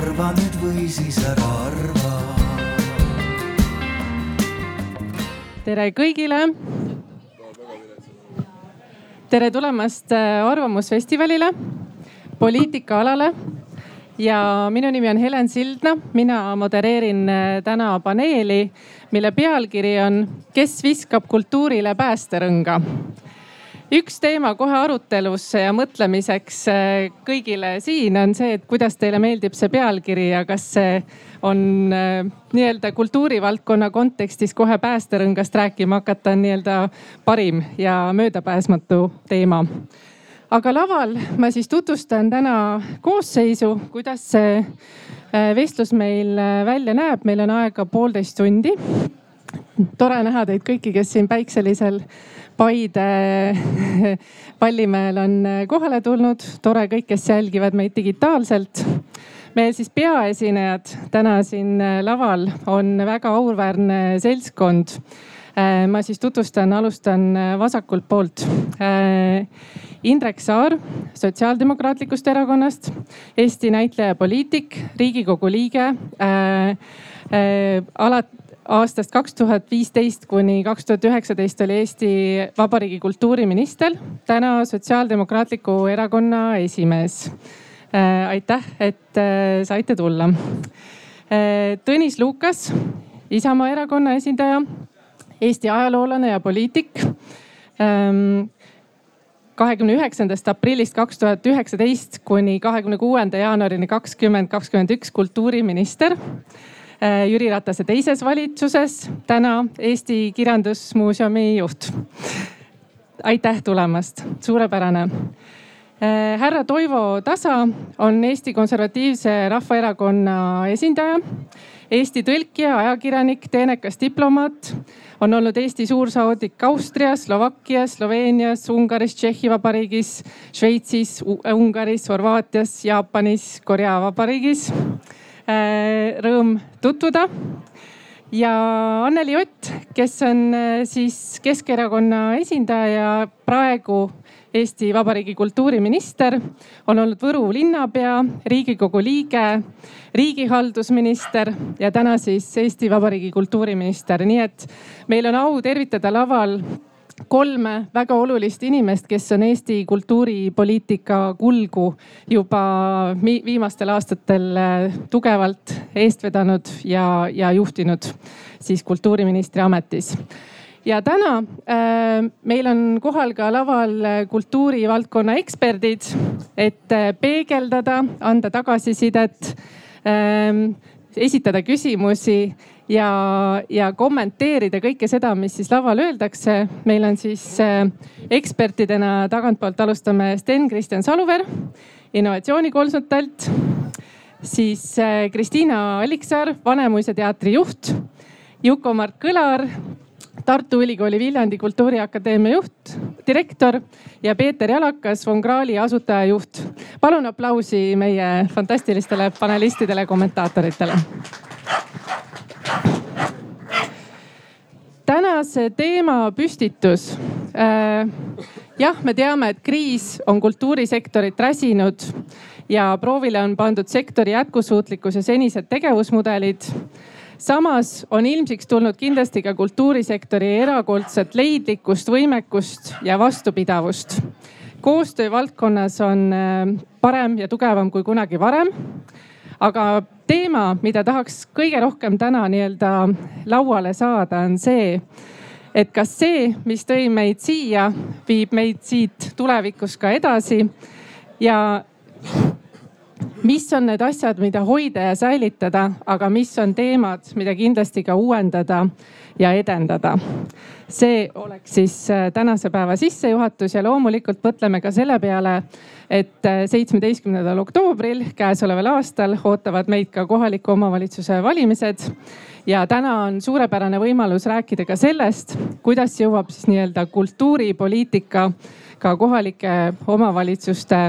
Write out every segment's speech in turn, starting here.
arva nüüd või siis ära arva. tere kõigile. tere tulemast äh, Arvamusfestivalile, poliitikaalale ja minu nimi on Helen Sildna, mina modereerin äh, täna paneeli, mille pealkiri on Kes viskab kultuurile päästerõnga üks teema kohe arutelusse ja mõtlemiseks äh, kõigile siin on see, et kuidas teile meeldib see pealkiri ja kas see on äh, nii-öelda kultuurivaldkonna kontekstis kohe päästerõngast rääkima hakata on nii-öelda parim ja möödapääsmatu teema. aga laval ma siis tutvustan täna koosseisu, kuidas see äh, vestlus meil välja näeb, meil on aega poolteist tundi. tore näha teid kõiki, kes siin päikselisel Paide Vallimäel on kohale tulnud. tore kõik, kes jälgivad meid digitaalselt. meil siis peaesinejad täna siin laval on väga auväärne seltskond. ma siis tutvustan, alustan vasakult poolt. Indrek Saar Sotsiaaldemokraatlikust Erakonnast, Eesti näitleja ja poliitik, riigikogu liige äh,. Äh, alati aastast kaks tuhat viisteist kuni kaks tuhat üheksateist oli Eesti Vabariigi kultuuriminister, täna Sotsiaaldemokraatliku Erakonna esimees. Äh, aitäh, et äh, saite tulla. Äh, Tõnis Lukas, Isamaa erakonna esindaja, Eesti ajaloolane ja poliitik ähm, kahekümne üheksandast aprillist kaks tuhat üheksateist kuni kahekümne kuuenda jaanuarini kakskümmend kakskümmend üks kultuuriminister Jüri Ratase teises valitsuses, täna Eesti Kirjandusmuuseumi juht. aitäh tulemast, suurepärane äh, härra Toivo Tasa on Eesti Konservatiivse Rahvaerakonna esindaja, Eesti tõlkija, ajakirjanik, teenekas diplomaat, on olnud Eesti suursaadik Austrias, Slovakkias, Sloveenias, Ungaris, Tšehhi Vabariigis, Šveitsis, Ungaris, Horvaatias, Jaapanis, Korea Vabariigis Äh, rõõm tutvuda. ja Anneli Ott, kes on äh, siis Keskerakonna esindaja ja praegu Eesti Vabariigi kultuuriminister, on olnud Võru linnapea, riigikogu liige, riigihaldusminister ja täna siis Eesti Vabariigi kultuuriminister, nii et meil on au tervitada laval kolme väga olulist inimest, kes on Eesti kultuuripoliitika kulgu juba viimastel aastatel äh, tugevalt eest vedanud ja, ja juhtinud siis kultuuriministri ametis. Ja täna äh, meil on kohal ka laval kultuurivaldkonna eksperdid, et äh, peegeldada, anda tagasisidet äh,, esitada küsimusi ja, ja kommenteerida kõike seda, mis siis laval öeldakse. meil on siis äh, ekspertidena tagantpoolt alustame Sten-Kristjan Saluver, innovatsioonikonsultant, siis äh, Kristiina Alliksaar, Vanemuise teatri juht, Juko-Mart Kõlar, Tartu Ülikooli Viljandi Kultuuriakadeemia juht, direktor ja Peeter Jalakas, Von Krahli asutajajuht. palun aplausi meie fantastilistele panelistidele, kommentaatoritele tänase teema püstitus. Äh, jah, me teame, et kriis on kultuurisektorit räsinud ja proovile on pandud sektori jätkusuutlikkus ja senised tegevusmudelid. samas on ilmsiks tulnud kindlasti ka kultuurisektori erakordset leidlikkust, võimekust ja vastupidavust. koostöö valdkonnas on äh, parem ja tugevam kui kunagi varem aga teema, mida tahaks kõige rohkem täna nii-öelda lauale saada, on see, et kas see, mis tõi meid siia, viib meid siit tulevikus ka edasi ja mis on need asjad, mida hoida ja säilitada, aga mis on teemad, mida kindlasti ka uuendada ja edendada. see oleks siis äh, tänase päeva sissejuhatus ja loomulikult mõtleme ka selle peale et äh, seitsmeteistkümnendal oktoobril käesoleval aastal ootavad meid ka kohaliku omavalitsuse valimised. ja täna on suurepärane võimalus rääkida ka sellest, kuidas jõuab siis nii-öelda kultuuripoliitika ka kohalike omavalitsuste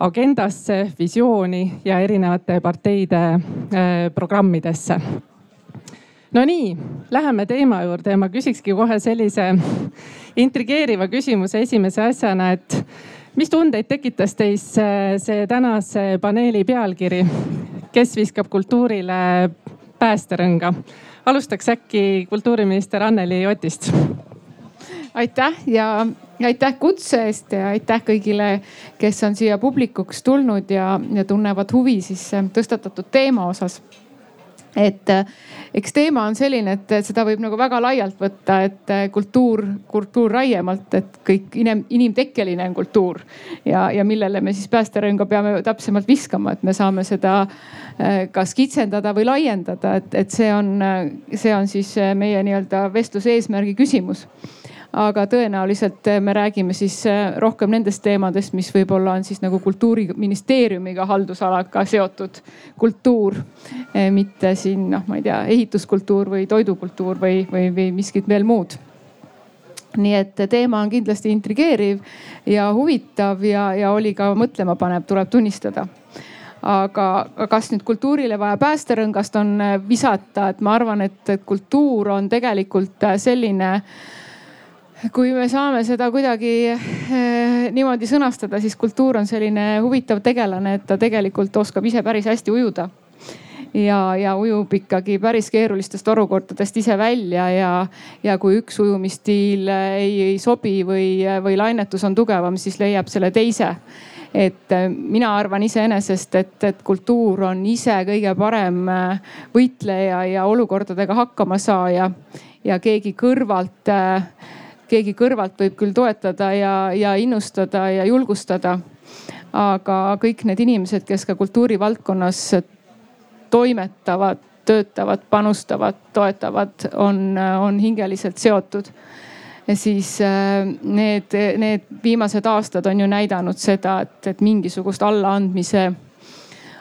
agendasse, visiooni ja erinevate parteide äh, programmidesse Nonii, läheme teema juurde ja ma küsikski kohe sellise intrigeeriva küsimuse esimese asjana, et mis tundeid tekitas teis see tänase paneeli pealkiri? kes viskab kultuurile päästerõnga. alustaks äkki kultuuriminister Anneli Otist. aitäh ja aitäh kutse eest ja aitäh kõigile, kes on siia publikuks tulnud ja, ja tunnevad huvi siis tõstatatud teema osas et äh, eks teema on selline, et seda võib nagu väga laialt võtta, et äh, kultuur, kultuur laiemalt, et kõik inim, inimtekkeline on kultuur. ja, ja millele me siis päästerõnga peame täpsemalt viskama, et me saame seda kas kitsendada või laiendada, et, et see on, see on siis meie nii-öelda vestluse eesmärgi küsimus aga tõenäoliselt me räägime siis äh, rohkem nendest teemadest, mis võib-olla on siis nagu kultuuriministeeriumiga haldusalaga seotud. Kultuur. Äh, mitte siin noh, ma ei tea, ehituskultuur või toidukultuur või, või, või miskit veel muud. Nii et teema on kindlasti intrigeeriv ja huvitav ja, ja oli ka mõtlemapanev, tuleb tunnistada. Aga kas nüüd kultuurile vaja päästerõngast on visata, et ma arvan, et kultuur on tegelikult selline äh, kui me saame seda kuidagi eh, niimoodi sõnastada, siis kultuur on selline huvitav tegelane, et ta tegelikult oskab ise päris hästi ujuda. ja, ja ujub ikkagi päris keerulistest olukordadest ise välja ja, ja kui üks ujumisstiil ei, ei sobi või, või lainetus on tugevam, siis leiab selle teise et eh, mina arvan iseenesest, et, et kultuur on ise kõige parem eh, võitleja ja olukordadega hakkama saaja ja keegi kõrvalt äh, keegi kõrvalt võib küll toetada ja, ja innustada ja julgustada. aga kõik need inimesed, kes ka kultuurivaldkonnas toimetavad, töötavad, panustavad, toetavad, on, on hingeliselt seotud siis äh, need, need viimased aastad on ju näidanud seda, et, et mingisugust allaandmise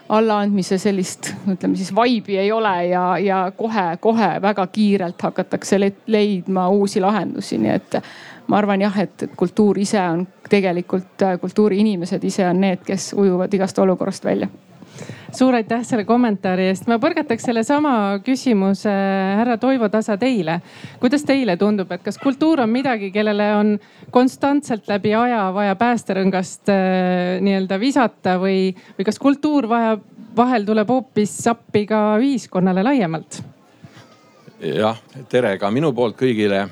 allaandmise sellist, ütleme siis vibe'i ei ole ja, ja kohe-kohe väga kiirelt hakatakse leidma uusi lahendusi, nii et ma arvan jah, et kultuur ise on tegelikult, kultuuriinimesed ise on need, kes ujuvad igast olukorrast välja suur aitäh selle kommentaari eest. ma põrgataks sellesama küsimuse härra Toivo Tasa teile. kuidas teile tundub, et kas kultuur on midagi, kellele on konstantselt läbi aja vaja päästerõngast äh, nii-öelda visata või, või kas kultuur vajab, vahel tuleb hoopis appi ka ühiskonnale laiemalt? jah, tere ka minu poolt kõigile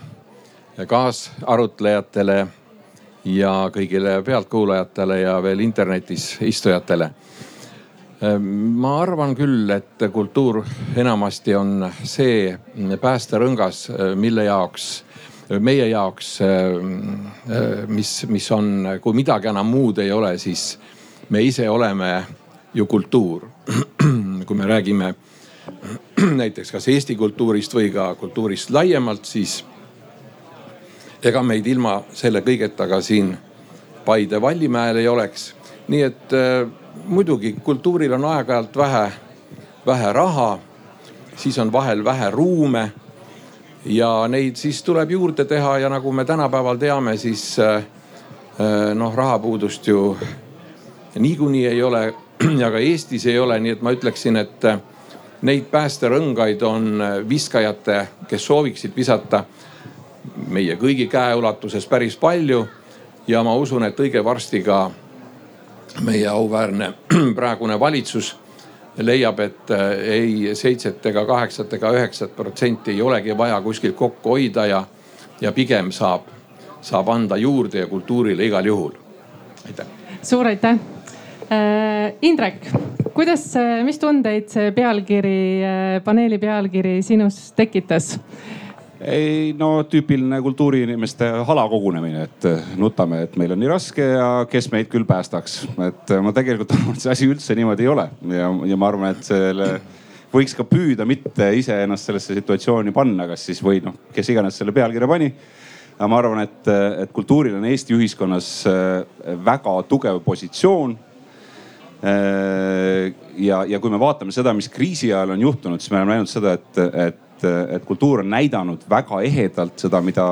kaasarutlejatele ja kõigile pealtkuulajatele ja veel internetis istujatele ma arvan küll, et kultuur enamasti on see päästerõngas, eh, mille jaoks, meie jaoks, ehm, eh, mis, mis on, kui midagi enam muud ei ole, siis me ise oleme ju kultuur. kui me räägime näiteks kas Eesti kultuurist või ka kultuurist laiemalt, siis ega meid ilma selle kõigeta ka siin Paide Vallimäel ei oleks. nii et muidugi kultuuril on aeg-ajalt vähe, vähe raha, siis on vahel vähe ruume ja neid siis tuleb juurde teha ja nagu me tänapäeval teame, siis äh, äh, noh, rahapuudust ju niikuinii ei ole ja ka Eestis ei ole, nii et ma ütleksin, et äh, neid päästerõngaid on viskajate, kes sooviksid visata meie kõigi käeulatuses päris palju. ja ma usun, et õige varsti ka meie auväärne praegune valitsus leiab, et äh, ei seitset ega kaheksat ega üheksat protsenti ei olegi vaja kuskilt kokku hoida ja, ja pigem saab, saab anda juurde ja kultuurile igal juhul. aitäh. suur aitäh. Äh, Indrek, kuidas, äh, mis tundeid see pealkiri, paneeli pealkiri sinus tekitas? Ei no tüüpiline kultuuriinimeste halakogunemine, et eh, nutame, et meil on nii raske ja kes meid küll päästaks. et eh, ma tegelikult arvan, et see asi üldse niimoodi ei ole ja, ja ma arvan, et selle võiks ka püüda mitte iseennast sellesse situatsiooni panna, kas siis või noh, kes iganes selle pealkirja pani. aga ma arvan, et, et kultuuril on Eesti ühiskonnas eh, väga tugev positsioon ja, ja kui me vaatame seda, mis kriisi ajal on juhtunud, siis me oleme näinud seda, et, et et, et kultuur on näidanud väga ehedalt seda, mida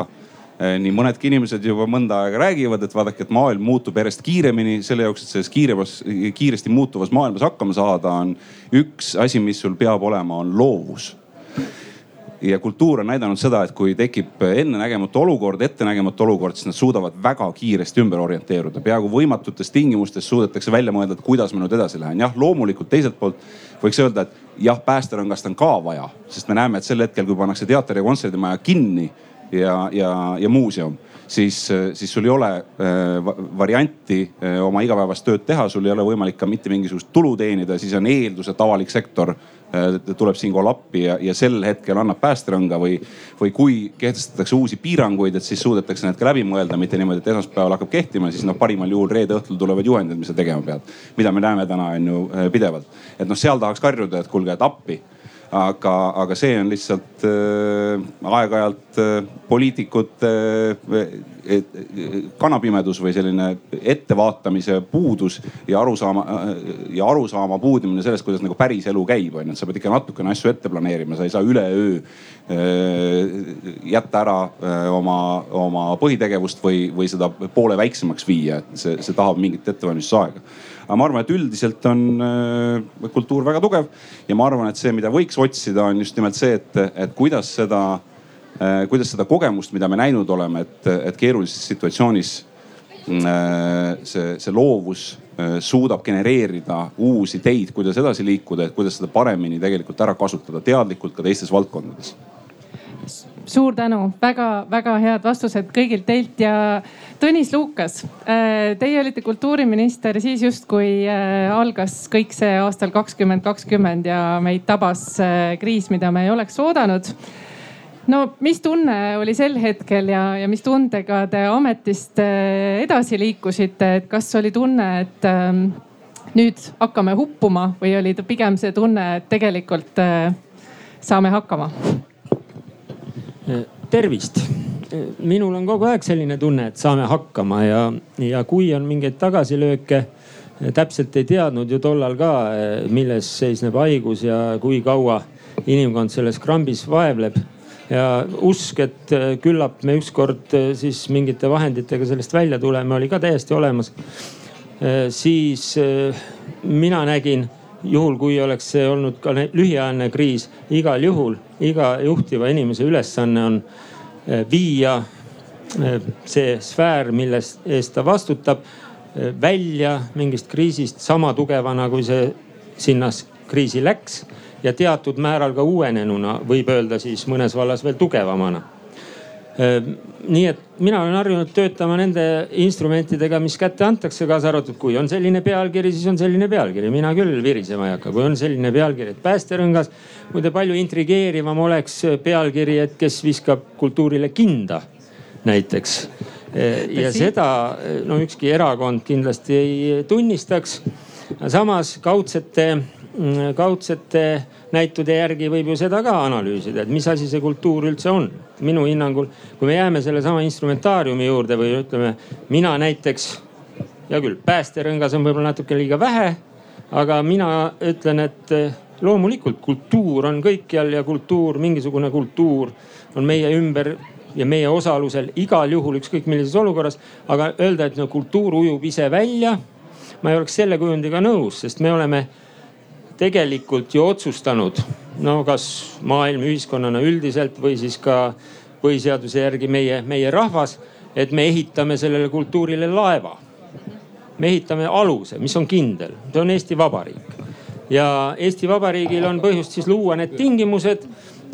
eh, nii mõnedki inimesed juba mõnda aega räägivad, et vaadake, et maailm muutub järjest kiiremini. selle jaoks, et selles kiiremas, kiiresti muutuvas maailmas hakkama saada, on üks asi, mis sul peab olema, on loovus. ja kultuur on näidanud seda, et kui tekib ennenägematu olukord, ettenägematu olukord, siis nad suudavad väga kiiresti ümber orienteeruda. peaaegu võimatutes tingimustes suudetakse välja mõelda, et kuidas ma nüüd edasi lähen. jah, loomulikult teiselt poolt võiks öelda, et jah, päästerõngast on ka vaja, sest me näeme, et sel hetkel, kui pannakse teater ja kontserdimaja kinni ja, ja, ja muuseum siis, siis sul ei ole äh, varianti äh, oma igapäevast tööd teha, sul ei ole võimalik ka mitte mingisugust tulu teenida, siis on eeldus, et avalik sektor tuleb siinkohal appi ja, ja sel hetkel annab päästerõnga või, või kui kehtestatakse uusi piiranguid, et siis suudetakse need ka läbi mõelda, mitte niimoodi, et esmaspäeval hakkab kehtima, siis noh, parimal juhul reede õhtul tulevad juhendid, mis sa tegema pead. mida me näeme täna on ju pidevalt, et noh, seal tahaks karjuda, et kuulge, et appi aga, aga see on lihtsalt äh, aeg-ajalt äh, poliitikute äh, kanapimedus või selline ettevaatamise puudus ja arusaama äh, ja arusaama puudumine sellest, kuidas nagu päris elu käib, onju. et sa pead ikka natukene asju ette planeerima, sa ei saa üleöö äh, jätta ära äh, oma, oma põhitegevust või, või seda poole väiksemaks viia, et see, see tahab mingit ettevalmistusaega aga ma arvan, et üldiselt on äh, kultuur väga tugev ja ma arvan, et see, mida võiks otsida, on just nimelt see, et, et kuidas seda, äh, kuidas seda kogemust, mida me näinud oleme, et, et keerulises situatsioonis äh, see, see loovus suudab genereerida uusi teid, kuidas edasi liikuda, et kuidas seda paremini tegelikult ära kasutada teadlikult ka teistes valdkondades. Suur tänu! Väga,, väga-väga head vastused kõigilt teilt ja Tõnis Lukas, äh, teie olite kultuuriminister siis just, kui äh, algas kõik see aastal kakskümmend kakskümmend ja meid tabas äh, kriis, mida me ei oleks oodanud. no mis tunne oli sel hetkel ja, ja mis tundega te ametist edasi liikusite, et kas oli tunne, et ähm, nüüd hakkame huppuma või oli ta pigem see tunne, et tegelikult saame hakkama? tervist minul on kogu aeg selline tunne, et saame hakkama ja, ja kui on mingeid tagasilööke, täpselt ei teadnud ju tollal ka, milles seisneb haigus ja kui kaua inimkond selles krambis vaevleb. ja usk, et küllap me ükskord siis mingite vahenditega sellest välja tuleme, oli ka täiesti olemas. siis mina nägin juhul, kui oleks see olnud ka lühiajaline kriis, igal juhul iga juhtiva inimese ülesanne on viia eh, see sfäär, milles eest ta vastutab, eh, välja mingist kriisist sama tugevana, kui see sinna kriisi läks ja teatud määral ka uuenenuna, võib öelda siis mõnes vallas veel tugevamana. Nii et mina olen harjunud töötama nende instrumentidega, mis kätte antakse, kaasa arvatud, kui on selline pealkiri, siis on selline pealkiri. mina küll virisema ei hakka, kui on selline pealkiri, et päästerõngas muide palju intrigeerivam oleks pealkiri, et kes viskab kultuurile kinda näiteks. ja seda no ükski erakond kindlasti ei tunnistaks. samas kaudsete, kaudsete näitude järgi võib ju seda ka analüüsida, et mis asi see kultuur üldse on. minu hinnangul, kui me jääme sellesama instrumentaariumi juurde või ütleme, mina näiteks, hea küll, päästerõngas on võib-olla natuke liiga vähe, aga mina ütlen, et loomulikult kultuur on kõikjal ja kultuur, mingisugune kultuur on meie ümber ja meie osalusel igal juhul ükskõik millises olukorras. aga öelda, et no kultuur ujub ise välja, ma ei oleks selle kujundiga nõus, sest me oleme tegelikult ju otsustanud, no kas maailm ühiskonnana üldiselt või siis ka põhiseaduse järgi meie, meie rahvas, et me ehitame sellele kultuurile laeva. me ehitame aluse, mis on kindel, see on Eesti Vabariik ja Eesti Vabariigil on põhjust siis luua need tingimused,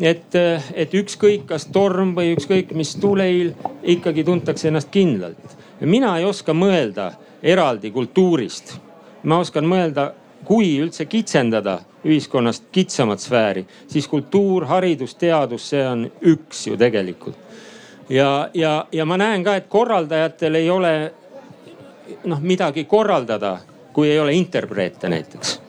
et, et ükskõik, kas torm või ükskõik mis tuuleiil, ikkagi tuntakse ennast kindlalt. mina ei oska mõelda eraldi kultuurist. ma oskan mõelda, kui üldse kitsendada ühiskonnast kitsamat sfääri, siis kultuur, haridus, teadus, see on üks ju tegelikult. ja, ja, ja ma näen ka, et korraldajatel ei ole noh midagi korraldada, kui ei ole interpreete näiteks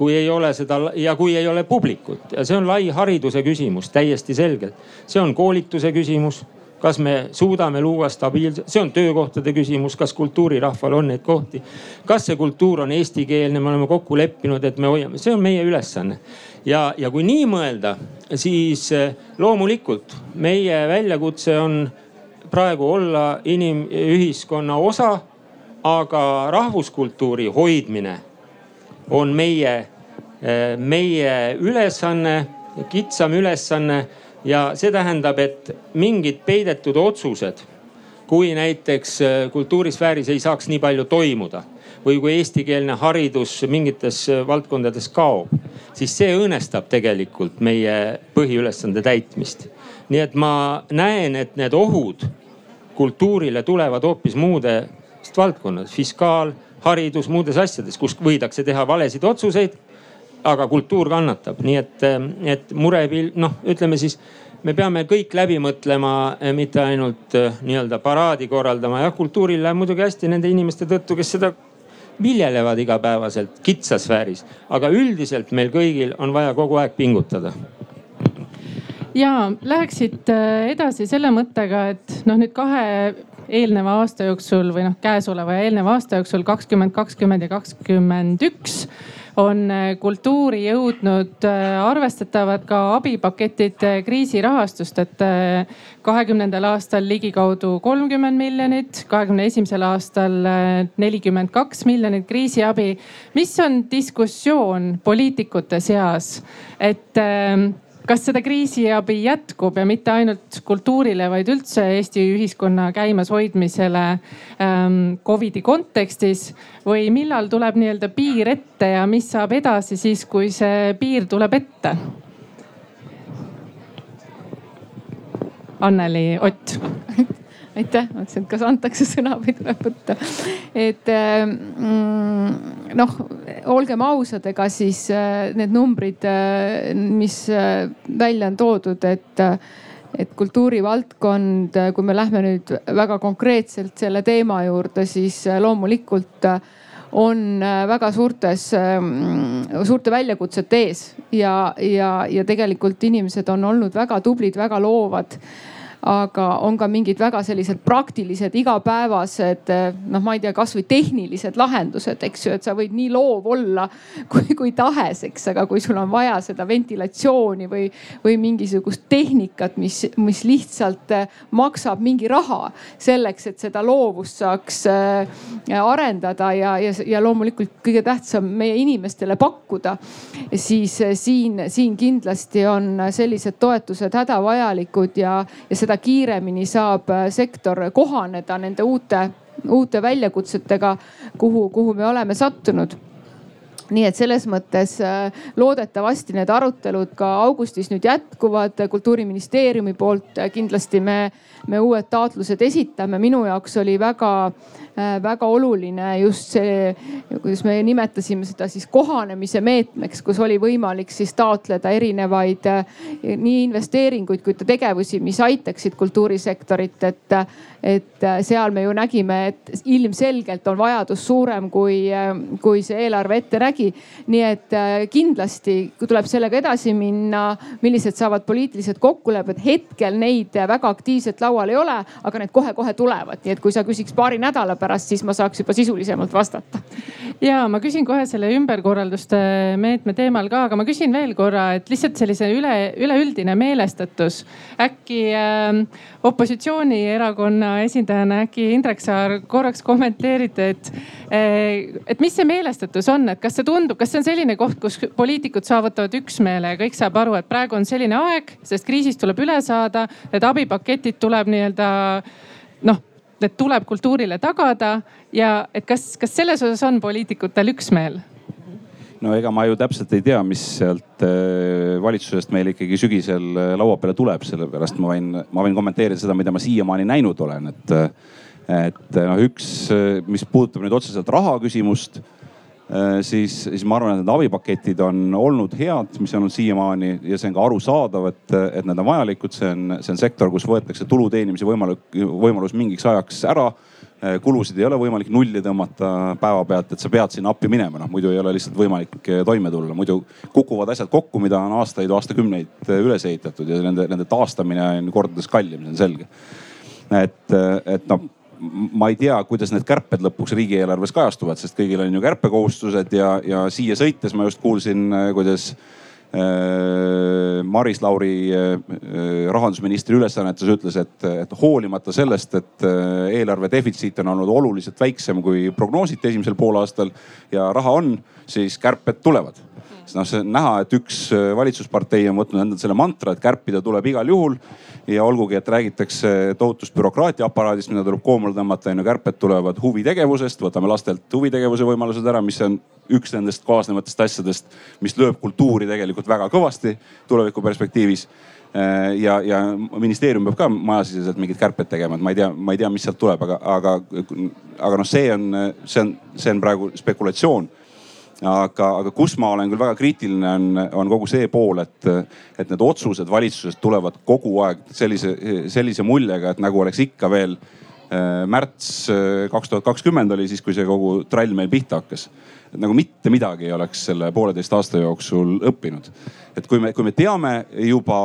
kui ei ole seda ja kui ei ole publikut ja see on lai hariduse küsimus täiesti selgelt. see on koolituse küsimus, kas me suudame luua stabiilse, see on töökohtade küsimus, kas kultuurirahval on neid kohti. kas see kultuur on eestikeelne, me oleme kokku leppinud, et me hoiame, see on meie ülesanne. ja, ja kui nii mõelda, siis eh, loomulikult meie väljakutse on praegu olla inimühiskonna osa, aga rahvuskultuuri hoidmine on meie, meie ülesanne, kitsam ülesanne ja see tähendab, et mingid peidetud otsused, kui näiteks kultuurisfääris ei saaks nii palju toimuda või kui eestikeelne haridus mingites valdkondades kaob, siis see õõnestab tegelikult meie põhiülesande täitmist. nii et ma näen, et need ohud kultuurile tulevad hoopis muudest valdkonnast, fiskaal, haridus, muudes asjades, kus võidakse teha valesid otsuseid. Aga kultuur kannatab, nii et, et murepil-, noh, ütleme siis me peame kõik läbi mõtlema, mitte ainult nii-öelda paraadi korraldama. jah, kultuuril läheb muidugi hästi nende inimeste tõttu, kes seda viljelevad igapäevaselt kitsas sfääris, aga üldiselt meil kõigil on vaja kogu aeg pingutada. Ja läheksid äh, edasi selle mõttega, et noh, nüüd kahe eelneva aasta jooksul või noh, käesoleva ja eelneva aasta jooksul kakskümmend, kakskümmend ja kakskümmend üks on äh, kultuuri jõudnud äh, arvestatavad ka abipaketid äh, kriisirahastust, et kahekümnendal aastal ligikaudu kolmkümmend miljonit, kahekümne esimesel aastal nelikümmend kaks miljonit kriisiabi. mis on diskussioon poliitikute seas, et kas seda kriisiabi jätkub ja mitte ainult kultuurile, vaid üldse Eesti ühiskonna käimashoidmisele ähm, Covidi kontekstis või millal tuleb nii-öelda piir ette ja mis saab edasi siis, kui see piir tuleb ette? Anneli Ott aitäh, mõtlesin, et kas antakse sõna või tuleb võtta. et mm, noh, olgem ausad, ega siis äh, need numbrid, äh, mis äh, välja on toodud, et et kultuurivaldkond, kui me lähme nüüd väga konkreetselt selle teema juurde, siis loomulikult on väga suurtes, suurte väljakutsete ees ja, ja, ja tegelikult inimesed on olnud väga tublid, väga loovad aga on ka mingid väga sellised praktilised, igapäevased noh, ma ei tea, kasvõi tehnilised lahendused, eks ju, et sa võid nii loov olla kui, kui tahes, eks, aga kui sul on vaja seda ventilatsiooni või, või mingisugust tehnikat, mis, mis lihtsalt äh, maksab mingi raha selleks, et seda loovust saaks äh, arendada ja, ja, ja loomulikult kõige tähtsam meie inimestele pakkuda, siis siin, siin kindlasti on sellised toetused hädavajalikud ja, ja seda seda kiiremini saab äh, sektor kohaneda nende uute, uute väljakutsetega, kuhu, kuhu me oleme sattunud nii et selles mõttes äh, loodetavasti need arutelud ka augustis nüüd jätkuvad. kultuuriministeeriumi poolt kindlasti me, me uued taotlused esitame. minu jaoks oli väga Äh, väga oluline just see, kuidas me nimetasime seda siis kohanemise meetmeks, kus oli võimalik siis taotleda erinevaid äh, nii investeeringuid kui tegevusi, mis aitaksid kultuurisektorit, et, et äh, seal me ju nägime, et ilmselgelt on vajadus suurem, kui, kui see eelarve ette nägi. Nii et kindlasti tuleb sellega edasi minna, millised saavad poliitilised kokkulepped, hetkel neid väga aktiivselt laual ei ole, aga need kohe-kohe tulevad, nii et kui sa küsiks paari nädala pärast, siis ma saaks juba sisulisemalt vastata. ja ma küsin kohe selle ümberkorralduste meetme teemal ka, aga ma küsin veel korra, et lihtsalt sellise üle, üleüldine meelestatus. äkki äh, opositsioonierakonna esindajana äkki Indrek Saar korraks kommenteerite, et äh,, et mis see meelestatus on, et kas see tundub, kas see on selline koht, kus poliitikud saavutavad üksmeele ja kõik saab aru, et praegu on selline aeg, sest kriisist tuleb üle saada, need abipaketid tuleb nii-öelda noh, need tuleb kultuurile tagada ja et kas, kas selles osas on poliitikutel üksmeel? no ega ma ju täpselt ei tea, mis sealt äh, valitsusest meil ikkagi sügisel äh, laua peale tuleb, sellepärast ma võin, ma võin kommenteerida seda, mida ma siiamaani näinud olen, et. et noh, üks, mis puudutab nüüd otseselt raha küsimust Äh, siis, siis ma arvan, et need abipaketid on olnud head, mis on olnud siiamaani ja see on ka arusaadav, et, et need on vajalikud, see on, see on sektor, kus võetakse tulu teenimise võimalik, võimalus mingiks ajaks ära. Äh, kulusid ei ole võimalik nulli tõmmata päevapealt, et sa pead sinna appi minema, noh muidu ei ole lihtsalt võimalik äh, toime tulla, muidu kukuvad asjad kokku, mida on aastaid, aastakümneid üles ehitatud ja nende, nende taastamine on kordades kallim, see on selge. et, et noh ma ei tea, kuidas need kärped lõpuks riigieelarves kajastuvad, sest kõigil on ju kärpekohustused ja, ja siia sõites ma just kuulsin, äh, kuidas äh, Maris Lauri äh, rahandusministri ülesannetes ütles, et, et hoolimata sellest, et eelarve defitsiit on olnud oluliselt väiksem, kui prognoositi esimesel poolaastal ja raha on, siis kärped tulevad noh, see on näha, et üks äh, valitsuspartei on võtnud endale selle mantra, et kärpida tuleb igal juhul. ja olgugi, et räägitakse tohutust bürokraatia aparaadist, mida tuleb koomale tõmmata, on ju, kärped tulevad huvitegevusest, võtame lastelt huvitegevuse võimalused ära, mis on üks nendest kaasnevatest asjadest, mis lööb kultuuri tegelikult väga kõvasti tuleviku perspektiivis. Äh, ja, ja ministeerium peab ka majasiseselt mingeid kärped tegema, et ma ei tea, ma ei tea, mis sealt tuleb, aga, aga, aga noh, see on, see on, see on praegu spekulatsioon aga, aga kus ma olen küll väga kriitiline, on, on kogu see pool, et, et need otsused valitsusest tulevad kogu aeg sellise, sellise muljega, et nagu oleks ikka veel äh, märts äh, kaks tuhat kakskümmend oli siis, kui see kogu trall meil pihta hakkas. et nagu mitte midagi ei oleks selle pooleteist aasta jooksul õppinud. et kui me, kui me teame juba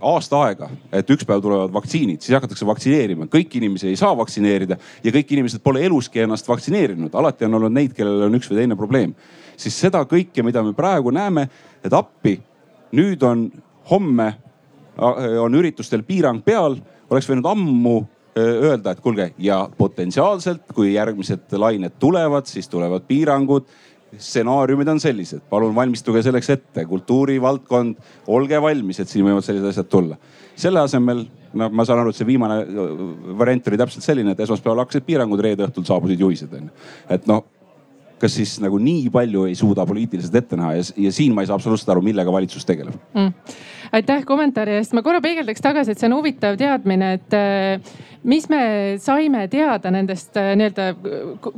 aasta aega, et üks päev tulevad vaktsiinid, siis hakatakse vaktsineerima. kõiki inimesi ei saa vaktsineerida ja kõik inimesed pole eluski ennast vaktsineerinud. alati on olnud neid, kellel on üks või teine probleem. siis seda kõike, mida me praegu näeme, et appi, nüüd on homme, on üritustel piirang peal, oleks võinud ammu öelda, et kuulge ja potentsiaalselt, kui järgmised lained tulevad, siis tulevad piirangud stsenaariumid on sellised, palun valmistuge selleks ette, kultuurivaldkond, olge valmis, et siin võivad sellised asjad tulla. selle asemel, no ma saan aru, et see viimane äh, variant oli täpselt selline, et esmaspäeval hakkasid piirangud, reede õhtul saabusid juhised onju. et noh, kas siis nagu nii palju ei suuda poliitiliselt ette näha ja, ja siin ma ei saa absoluutselt aru, millega valitsus tegeleb. Mm. Aitäh kommentaari eest, ma korra peegeldaks tagasi, et see on huvitav teadmine, et äh, mis me saime teada nendest äh, nii-öelda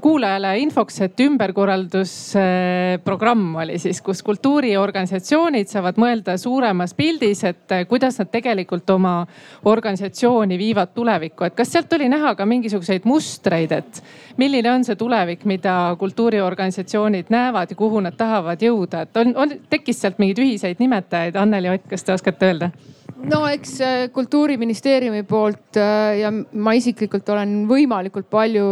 kuulajale infoks, et ümberkorraldusprogramm äh, oli siis, kus kultuuriorganisatsioonid saavad mõelda suuremas pildis, et kuidas nad tegelikult oma organisatsiooni viivad tulevikku, et kas sealt oli näha ka mingisuguseid mustreid, et milline on see tulevik, mida kultuuriorganisatsioonid näevad ja kuhu nad tahavad jõuda, et on, on, tekkis sealt mingeid ühiseid nimetajaid, Anneli Ott, kas te oskate öelda? No eks äh, kultuuriministeeriumi poolt äh, ja ma isiklikult olen võimalikult palju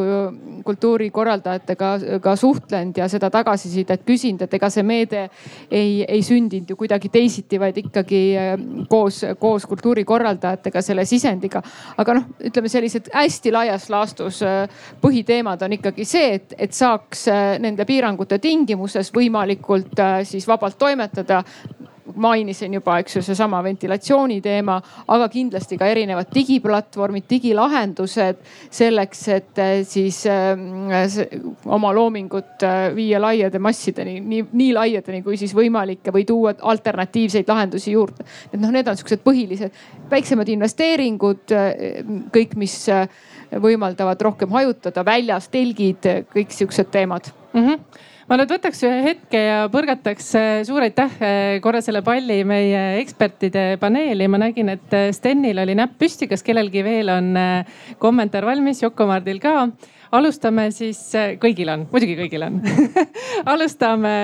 kultuurikorraldajatega ka suhtlenud ja seda tagasisidet küsinud, et ega see meede ei, ei sündinud ju kuidagi teisiti, vaid ikkagi äh, koos, koos kultuurikorraldajatega selle sisendiga. aga noh, ütleme sellised hästi laias laastus põhiteemad on ikkagi see, et, et saaks nende piirangute tingimustes võimalikult siis vabalt toimetada mainisin juba, eks ju, seesama ventilatsiooni teema, aga kindlasti ka erinevad digiplatvormid, digilahendused selleks, et eh, siis äh, oma loomingut äh, viia laiade massideni, nii, nii laiadeni kui siis võimalik või tuua alternatiivseid lahendusi juurde. et noh, need on siuksed põhilised väiksemad investeeringud, kõik, mis võimaldavad rohkem hajutada, väljas telgid, kõik siuksed teemad mm. -hmm ma nüüd võtaks ühe hetke ja põrgataks äh, suur aitäh äh, korra selle palli meie ekspertide paneeli. ma nägin, et äh, Stenil oli näpp püsti, kas kellelgi veel on kommentaar valmis, Yoko-Mardil ka. Alustame siis, kõigil on, muidugi kõigil on. Alustame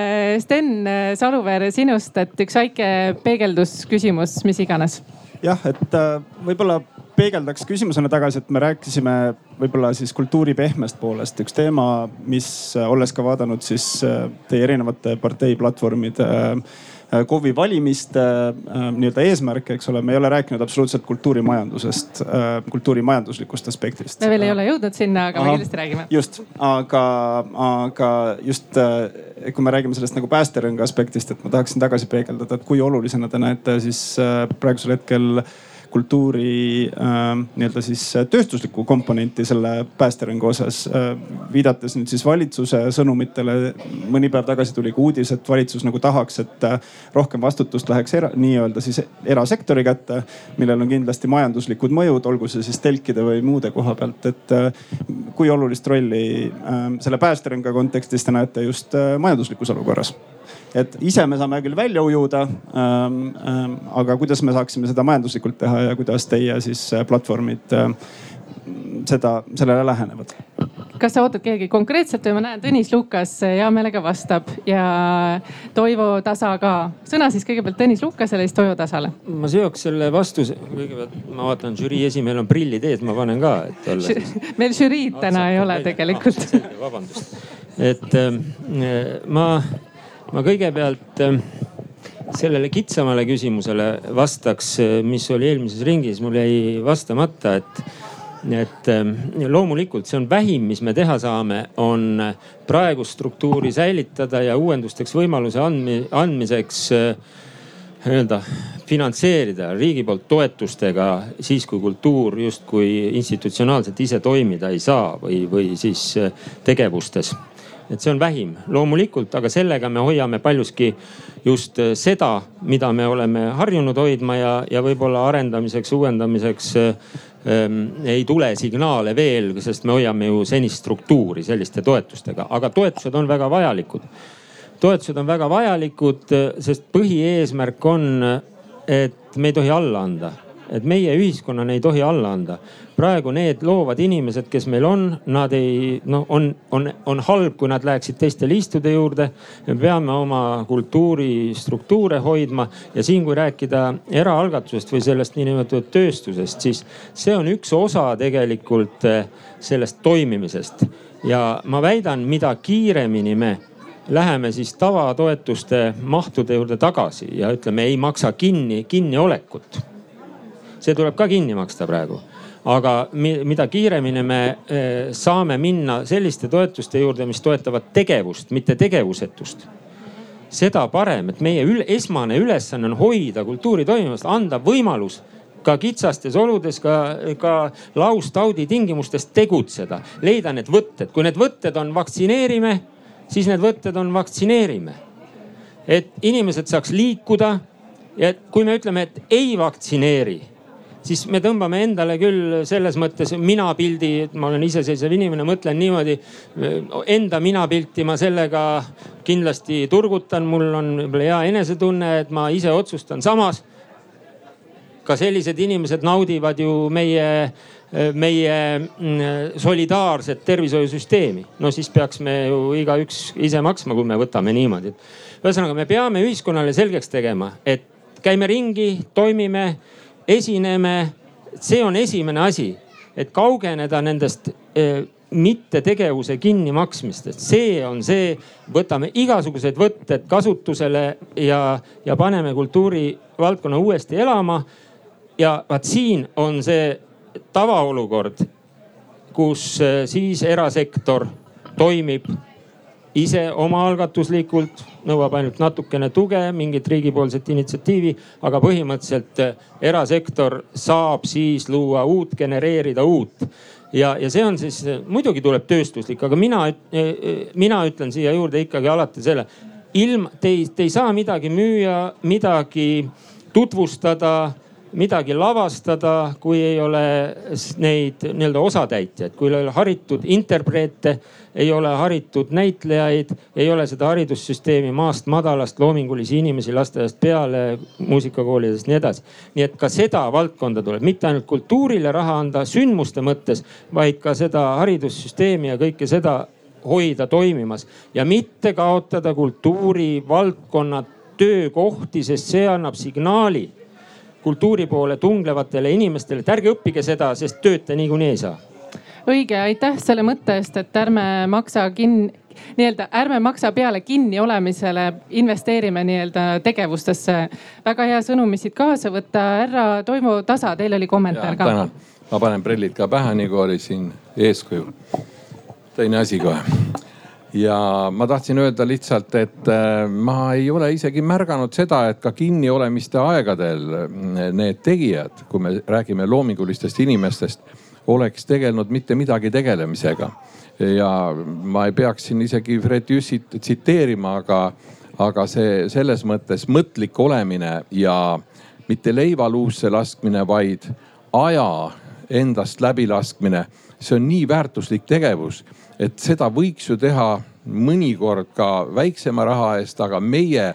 Sten Saluveer sinust, et üks väike peegeldusküsimus, mis iganes. jah, et võib-olla peegeldaks küsimusena tagasi, et me rääkisime võib-olla siis kultuuri pehmest poolest. üks teema, mis olles ka vaadanud siis äh, teie erinevate partei platvormide äh, KOV-i valimiste äh, nii-öelda eesmärke, eks ole, me ei ole rääkinud absoluutselt kultuurimajandusest, kultuurimajanduslikust aspektist. me veel ei ole jõudnud sinna, aga Aha, me kindlasti räägime. just, aga, aga just kui me räägime sellest nagu päästerõnga aspektist, et ma tahaksin tagasi peegeldada, et kui olulisena te näete siis praegusel hetkel äh, kultuuri äh, nii-öelda siis tööstuslikku komponenti selle päästerõnga osas äh,. viidates nüüd siis valitsuse sõnumitele. mõni päev tagasi tuli ka uudis, et valitsus nagu tahaks, et äh, rohkem vastutust läheks era, nii-öelda siis erasektori kätte, millel on kindlasti majanduslikud mõjud, olgu see siis telkide või muude koha pealt, et äh, kui olulist rolli äh, selle päästerõnga kontekstis te näete just äh, majanduslikus olukorras? Et ise me saame küll välja ujuda ähm,. Ähm, aga kuidas me saaksime seda majanduslikult teha ja kuidas teie siis äh, platvormid äh, seda, sellele lähenevad? kas sa ootad keegi konkreetselt või ma näen, Tõnis Lukas hea meelega vastab ja Toivo Tasa ka. sõna siis kõigepealt Tõnis Lukasele, siis Toivo Tasale. ma seoks selle vastuse, kõigepealt ma vaatan žürii esimehel on prillid ees, ma panen ka, et olla siis. meil žüriid täna ei ole tegelikult. vabandust, et äh, ma ma kõigepealt ähm, sellele kitsamale küsimusele vastaks, äh, mis oli eelmises ringis, mul jäi vastamata, et, et ähm, loomulikult see on vähim, mis me teha saame, on praegust struktuuri säilitada ja uuendusteks võimaluse andmi, andmiseks nii-öelda finantseerida riigi poolt toetustega siis, kui kultuur justkui institutsionaalselt ise toimida ei saa või, või siis tegevustes et see on vähim. Loomulikult, aga sellega me hoiame paljuski just äh, seda, mida me oleme harjunud hoidma ja, ja võib-olla arendamiseks, uuendamiseks ähm, ei tule signaale veel, sest me hoiame ju senist struktuuri selliste toetustega, aga toetused on väga vajalikud. toetused on väga vajalikud, äh, sest põhieesmärk on, et me ei tohi alla anda et meie ühiskonnana ei tohi alla anda. praegu need loovad inimesed, kes meil on, nad ei noh, on, on, on halb, kui nad läheksid teiste liistude juurde. me peame oma kultuuristruktuure hoidma ja siin, kui rääkida eraalgatusest või sellest niinimetatud tööstusest, siis see on üks osa tegelikult eh, sellest toimimisest. ja ma väidan, mida kiiremini me läheme siis tavatoetuste mahtude juurde tagasi ja ütleme, ei maksa kinni kinniolekut see tuleb ka kinni maksta praegu aga mida kiiremini me eh, saame minna selliste toetuste juurde, mis toetavad tegevust, mitte tegevusetust. seda parem, et meie ül esmane ülesanne on hoida kultuuri toimimast, anda võimalus ka kitsastes oludes, ka, ka laustaudi tingimustes tegutseda, leida need võtted. kui need võtted on vaktsineerime, siis need võtted on vaktsineerime. et inimesed saaks liikuda ja kui me ütleme, et ei vaktsineeri siis me tõmbame endale küll selles mõttes minapildi, et ma olen iseseisev inimene, mõtlen niimoodi. Enda minapilti ma sellega kindlasti turgutan, mul on võib-olla hea enesetunne, et ma ise otsustan. samas ka sellised inimesed naudivad ju meie, meie mm, solidaarset tervishoiusüsteemi. no siis peaks me ju igaüks ise maksma, kui me võtame niimoodi. ühesõnaga, me peame ühiskonnale selgeks tegema, et käime ringi, toimime esineme. see on esimene asi, et kaugeneda nendest eh, mittetegevuse kinnimaksmistest, see on see, võtame igasugused võtted kasutusele ja, ja paneme kultuurivaldkonna uuesti elama. ja vaat siin on see tavaolukord, kus eh, siis erasektor toimib ise omaalgatuslikult, nõuab ainult natukene tuge, mingit riigipoolset initsiatiivi, aga põhimõtteliselt eh, erasektor saab siis luua uut, genereerida uut ja, ja see on siis, muidugi tuleb tööstuslik, aga mina, eh, mina ütlen siia juurde ikkagi alati selle. ilm, te ei, te ei saa midagi müüa, midagi tutvustada midagi lavastada, kui ei ole neid nii-öelda osatäitjaid, kui ei ole haritud interpreete, ei ole haritud näitlejaid, ei ole seda haridussüsteemi maast madalast, loomingulisi inimesi lasteaiast peale, muusikakoolidest, nii edasi. nii et ka seda valdkonda tuleb mitte ainult kultuurile raha anda sündmuste mõttes, vaid ka seda haridussüsteemi ja kõike seda hoida toimimas ja mitte kaotada kultuurivaldkonna töökohti, sest see annab signaali kultuuri poole tunglevatele inimestele, et ärge õppige seda, sest tööd te niikuinii ei saa. Õige, aitäh selle mõtte eest, et ärme maksa kinni nii-öelda ärme maksa peale kinniolemisele, investeerime nii-öelda tegevustesse. väga hea sõnum, mis siit kaasa võtta. härra Toivo Tasa, teil oli kommentaar ja, ka. tänan, ma panen prillid ka pähe, nagu oli siin eeskuju. teine asi kohe ja ma tahtsin öelda lihtsalt, et äh, ma ei ole isegi märganud seda, et ka kinniolemiste aegadel äh, need tegijad, kui me räägime loomingulistest inimestest, oleks tegelenud mitte midagi tegelemisega. ja ma ei peaks siin isegi Fred Jüssit tsiteerima, aga, aga see selles mõttes mõtlik olemine ja mitte leiva luusse laskmine, vaid aja endast läbilaskmine, see on nii väärtuslik tegevus et seda võiks ju teha mõnikord ka väiksema raha eest, aga meie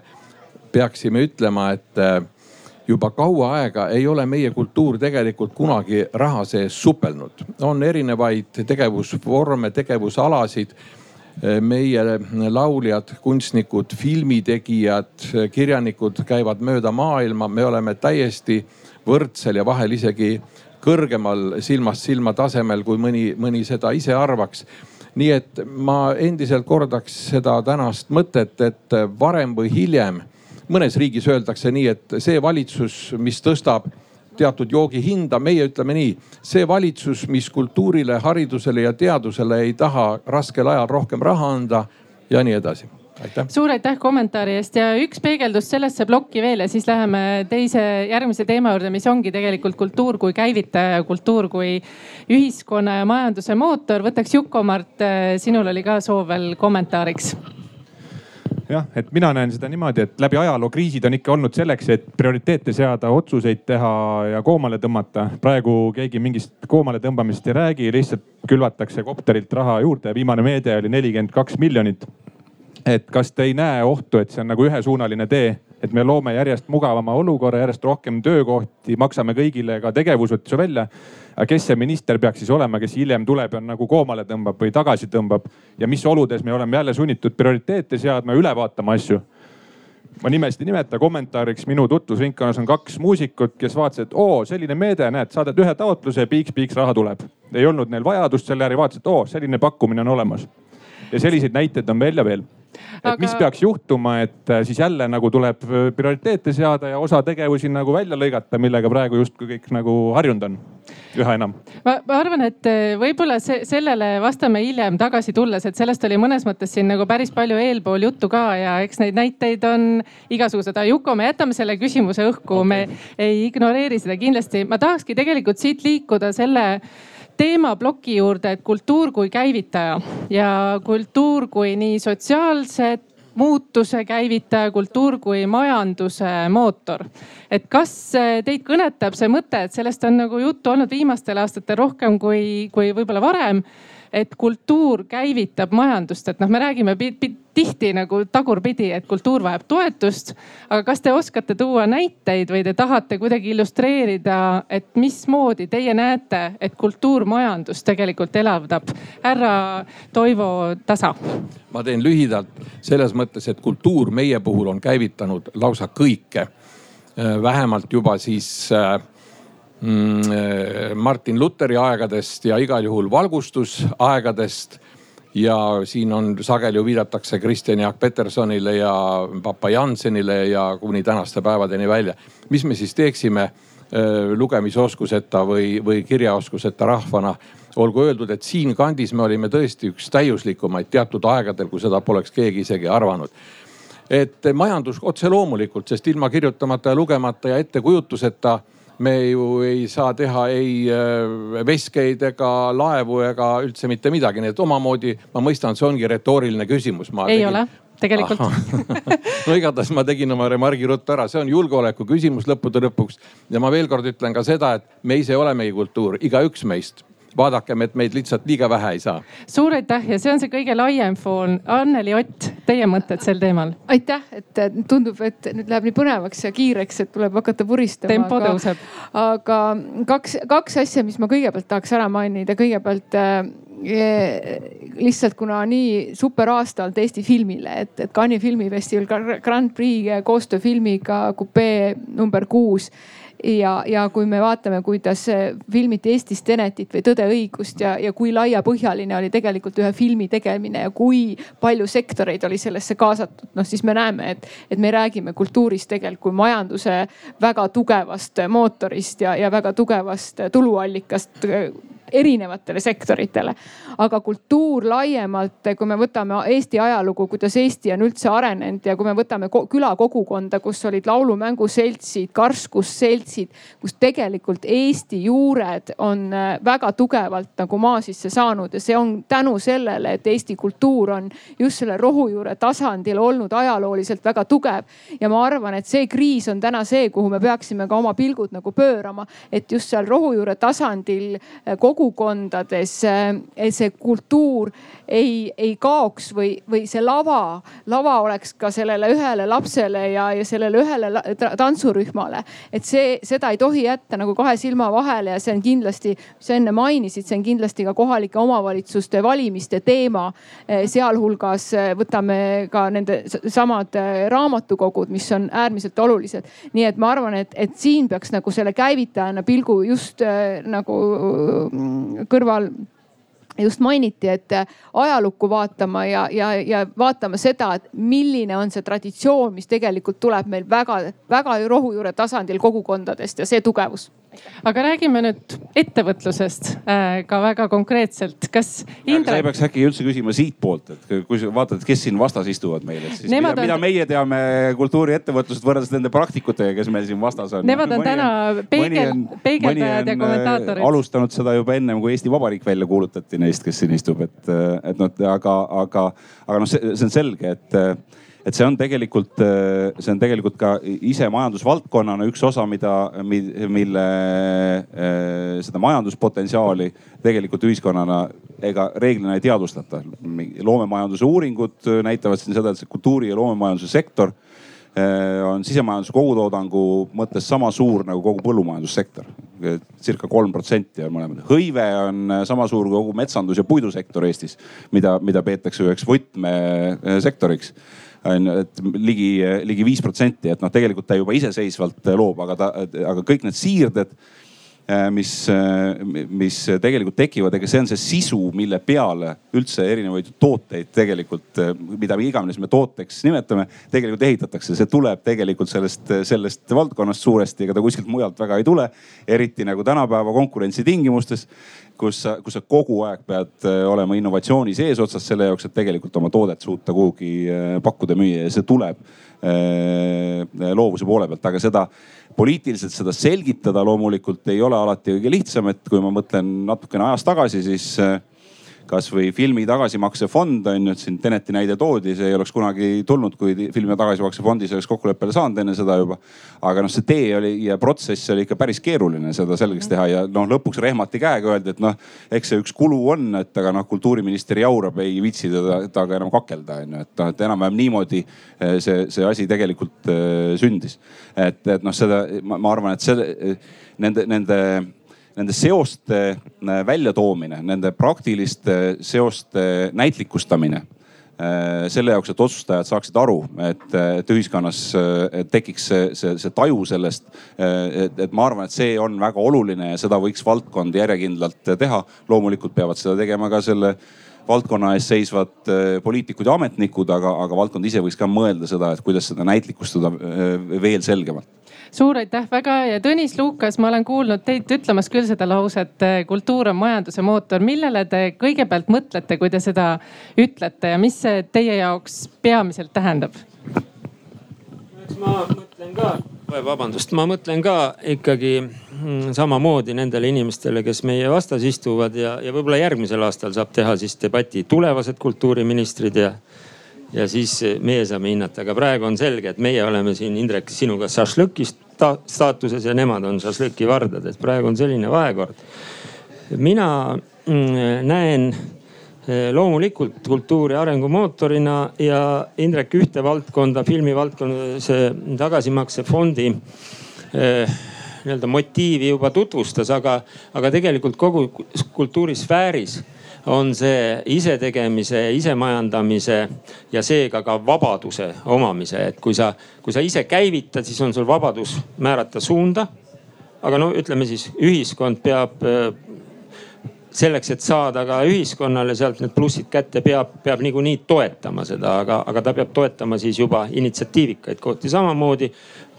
peaksime ütlema, et juba kaua aega ei ole meie kultuur tegelikult kunagi raha sees supelnud. on erinevaid tegevusvorme, tegevusalasid. Meie lauljad, kunstnikud, filmitegijad, kirjanikud käivad mööda maailma, me oleme täiesti võrdsel ja vahel isegi kõrgemal silmast silma tasemel, kui mõni, mõni seda ise arvaks nii et ma endiselt kordaks seda tänast mõtet, et varem või hiljem mõnes riigis öeldakse nii, et see valitsus, mis tõstab teatud joogi hinda. meie ütleme nii, see valitsus, mis kultuurile, haridusele ja teadusele ei taha raskel ajal rohkem raha anda ja nii edasi aitäh. suur aitäh kommentaari eest ja üks peegeldus sellesse plokki veel ja siis läheme teise, järgmise teema juurde, mis ongi tegelikult kultuur kui käivitaja, kultuur kui ühiskonna ja majanduse mootor. võtaks Juku-Mart, sinul oli ka soov veel kommentaariks jah, et mina näen seda niimoodi, et läbi ajaloo kriisid on ikka olnud selleks, et prioriteete seada, otsuseid teha ja koomale tõmmata. praegu keegi mingist koomale tõmbamisest ei räägi, lihtsalt külvatakse kopterilt raha juurde. viimane meede oli nelikümmend kaks miljonit et kas te ei näe ohtu, et see on nagu ühesuunaline tee, et me loome järjest mugavama olukorra, järjest rohkem töökohti, maksame kõigile ka tegevusotsu välja. aga kes see minister peaks siis olema, kes hiljem tuleb ja nagu koomale tõmbab või tagasi tõmbab ja mis oludes me oleme jälle sunnitud prioriteete seadma üle vaatama asju ma nimesid ei nimeta, kommentaariks minu tutvusringkonnas on kaks muusikut, kes vaatasid, et oo, selline meede, näed, saadad ühe taotluse, piiks-piiks raha tuleb. ei olnud neil vajadust selle järgi, vaatasid, et oo, selline pakkumine on olemas. ja selliseid näiteid on veel ja veel et Aga... mis peaks juhtuma, et äh, siis jälle nagu tuleb äh, prioriteete seada ja osa tegevusi nagu välja lõigata, millega praegu justkui kõik nagu harjunud on üha enam. ma, ma arvan, et äh, võib-olla see, sellele vastame hiljem tagasi tulles, et sellest oli mõnes mõttes siin nagu päris palju eelpool juttu ka ja eks neid näiteid on igasugused. aga Juko, me jätame selle küsimuse õhku okay., me ei ignoreeri seda kindlasti. ma tahakski tegelikult siit liikuda selle teemaploki juurde, et kultuur kui käivitaja ja kultuur kui nii sotsiaalse muutuse käivitaja, kultuur kui majanduse mootor. et kas teid kõnetab see mõte, et sellest on nagu juttu olnud viimastel aastatel rohkem kui, kui võib-olla varem et kultuur käivitab majandust, et noh, me räägime tihti nagu tagurpidi, et kultuur vajab toetust. aga kas te oskate tuua näiteid või te tahate kuidagi illustreerida, et mismoodi teie näete, et kultuur majandust tegelikult elavdab? härra Toivo Tasa. ma teen lühidalt selles mõttes, et kultuur meie puhul on käivitanud lausa kõike. vähemalt juba siis äh, Martin Luteri aegadest ja igal juhul valgustusaegadest. ja siin on sageli ju viidatakse Kristjan Jaak Petersonile ja Papa Jansenile ja kuni tänaste päevadeni välja. mis me siis teeksime eh, lugemisoskuseta või, või kirjaoskuseta rahvana? olgu öeldud, et siinkandis me olime tõesti üks täiuslikumaid teatud aegadel, kui seda poleks keegi isegi arvanud et majandus otse loomulikult, sest ilma kirjutamata ja lugemata ja ettekujutuseta me ju ei saa teha ei äh, veskeid ega laevu ega üldse mitte midagi, nii et omamoodi ma mõistan, see ongi retooriline küsimus. ei tegin... ole tegelikult no igatahes ma tegin oma remargi ruttu ära, see on julgeoleku küsimus lõppude lõpuks. ja ma veel kord ütlen ka seda, et me ise olemegi kultuur, igaüks meist vaadakem, et meid lihtsalt liiga vähe ei saa. suur aitäh ja see on see kõige laiem foon. Anneli Ott, teie mõtted sel teemal? aitäh, et tundub, et nüüd läheb nii põnevaks ja kiireks, et tuleb hakata puristama. tempo aga, tõuseb. aga kaks, kaks asja, mis ma kõigepealt tahaks ära mainida. kõigepealt äh, lihtsalt kuna nii super aasta olnud Eesti filmile, et, et Cannes'i filmifestival Grand Prix koostööfilmiga Coupé number kuus ja, ja kui me vaatame, kuidas filmiti Eestis Tenetit või Tõde õigust ja, ja kui laiapõhjaline oli tegelikult ühe filmi tegemine ja kui palju sektoreid oli sellesse kaasatud, noh siis me näeme, et, et me räägime kultuurist tegelikult kui majanduse väga tugevast mootorist ja, ja väga tugevast tuluallikast erinevatele sektoritele. aga kultuur laiemalt, kui me võtame Eesti ajalugu, kuidas Eesti on üldse arenenud ja kui me võtame külakogukonda, kus olid laulumänguseltsid, karskusseltsid, kus tegelikult Eesti juured on äh, väga tugevalt nagu maa sisse saanud ja see on tänu sellele, et Eesti kultuur on just selle rohujuure tasandil olnud ajalooliselt väga tugev. ja ma arvan, et see kriis on täna see, kuhu me peaksime ka oma pilgud nagu pöörama, et just seal rohujuure tasandil äh, kogu kogukondades see kultuur ei, ei kaoks või, või see lava, lava oleks ka sellele ühele lapsele ja, ja sellele ühele tantsurühmale. et see, seda ei tohi jätta nagu kahe silma vahele ja see on kindlasti, sa enne mainisid, see on kindlasti ka kohalike omavalitsuste valimiste teema. Eh, sealhulgas eh, võtame ka nende samad eh, raamatukogud, mis on äärmiselt olulised. nii et ma arvan, et, et siin peaks nagu selle käivitajana pilgu just nagu kõrval just mainiti, et ajalukku vaatama ja, ja, ja vaatama seda, et milline on see traditsioon, mis tegelikult tuleb meil väga-väga rohujuure tasandil kogukondadest ja see tugevus aga räägime nüüd ettevõtlusest äh, ka väga konkreetselt, kas Indrek.... sa ei peaks äkki üldse küsima siitpoolt, et kui sa vaatad, kes siin vastas istuvad meil, et siis Nemad mida, on... mida meie teame kultuuriettevõtlusest võrreldes nende praktikutega, kes meil siin vastas on. Nemad on täna peegel, peegeldajad ja äh, kommentaatorid. alustanud seda juba ennem kui Eesti Vabariik välja kuulutati neist, kes siin istub, et, et noh, aga, aga, aga noh, see, see on selge, et et see on tegelikult, see on tegelikult ka ise majandusvaldkonnana üks osa, mida, mille seda majanduspotentsiaali tegelikult ühiskonnana ega reeglina ei teadvustata. loomemajanduse uuringud näitavad siin seda, et see kultuuri ja loomemajanduse sektor on sisemajanduse kogutoodangu mõttes sama suur nagu kogu põllumajandussektor. circa kolm protsenti on mõlemad. hõive on sama suur kui kogu metsandus ja puidusektor Eestis, mida, mida peetakse üheks võtmesektoriks on ju, et ligi, ligi viis protsenti, et noh, tegelikult ta juba iseseisvalt loob, aga ta, aga kõik need siirded äh, mis, äh, mis tegelikult tekivad, ega see on see sisu, mille peale üldse erinevaid tooteid tegelikult, äh, mida iganes me tooteks nimetame, tegelikult ehitatakse. see tuleb tegelikult sellest, sellest valdkonnast suuresti, ega ta kuskilt mujalt väga ei tule. eriti nagu tänapäeva konkurentsitingimustes kus sa, kus sa kogu aeg pead äh, olema innovatsiooni seesotsas selle jaoks, et tegelikult oma toodet suuta kuhugi äh, pakkuda, müüa ja see tuleb äh, loovuse poole pealt, aga seda poliitiliselt seda selgitada loomulikult ei ole alati kõige lihtsam, et kui ma mõtlen natukene ajas tagasi, siis kasvõi filmi tagasimaksefond on ju, et siin Teneti näide toodi, see ei oleks kunagi tulnud, kui filmi tagasimaksefondis oleks kokkuleppele saanud enne seda juba. aga noh, see tee oli ja protsess oli ikka päris keeruline seda selgeks teha ja noh, lõpuks rehmati käega, öeldi, et noh, eks see üks kulu on, et aga noh, kultuuriminister jaurab, ei viitsi teda, temaga enam kakelda on ju, et noh, et enam-vähem niimoodi eh, see, see asi tegelikult äh, sündis. et, et noh, seda ma, ma arvan, et selle nende, nende nende seoste äh, väljatoomine, nende praktiliste seoste näitlikustamine äh, selle jaoks, et otsustajad saaksid aru, et, et ühiskonnas tekiks see, see, see taju sellest. et, et ma arvan, et see on väga oluline ja seda võiks valdkond järjekindlalt teha. loomulikult peavad seda tegema ka selle valdkonna ees seisvad äh, poliitikud ja ametnikud, aga, aga valdkond ise võiks ka mõelda seda, et kuidas seda näitlikustada veel selgemalt suur aitäh väga ja Tõnis Lukas, ma olen kuulnud teid ütlemas küll seda lauset, kultuur on majanduse mootor. millele te kõigepealt mõtlete, kui te seda ütlete ja mis see teie jaoks peamiselt tähendab? Eks ma mõtlen ka, vabandust, ma mõtlen ka ikkagi mm, samamoodi nendele inimestele, kes meie vastas istuvad ja, ja võib-olla järgmisel aastal saab teha siis debati tulevased kultuuriministrid ja ja siis meie saame hinnata, aga praegu on selge, et meie oleme siin, Indrek, sinuga šašlõki staatuses ja nemad on šašlõki vardad, et praegu on selline vahekord. mina mm, näen loomulikult kultuuri arengumootorina ja Indrek ühte valdkonda, filmivaldkonda, see tagasimaksefondi eh, nii-öelda motiivi juba tutvustas, aga, aga tegelikult kogu kultuurisfääris on see isetegemise, isemajandamise ja seega ka vabaduse omamise, et kui sa, kui sa ise käivitad, siis on sul vabadus määrata suunda. aga no ütleme siis, ühiskond peab äh, selleks, et saada ka ühiskonnale sealt need plussid kätte, peab, peab niikuinii toetama seda, aga, aga ta peab toetama siis juba initsiatiivikaid. Kohti samamoodi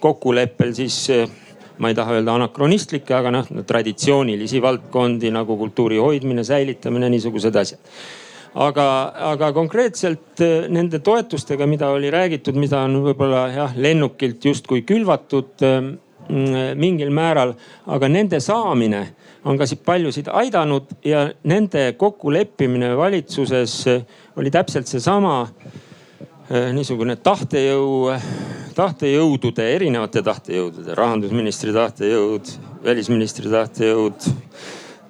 kokkuleppel siis äh, ma ei taha öelda anakronistlikke, aga noh traditsioonilisi valdkondi nagu kultuuri hoidmine, säilitamine, niisugused asjad. Aga, aga konkreetselt eh, nende toetustega, mida oli räägitud, mida on võib-olla jah lennukilt justkui külvatud eh, mingil määral, aga nende saamine on ka paljusid aidanud ja nende kokkuleppimine valitsuses eh, oli täpselt seesama niisugune tahtejõu tahtejõudude, erinevate tahtejõudude, rahandusministri tahtejõud, välisministri tahtejõud,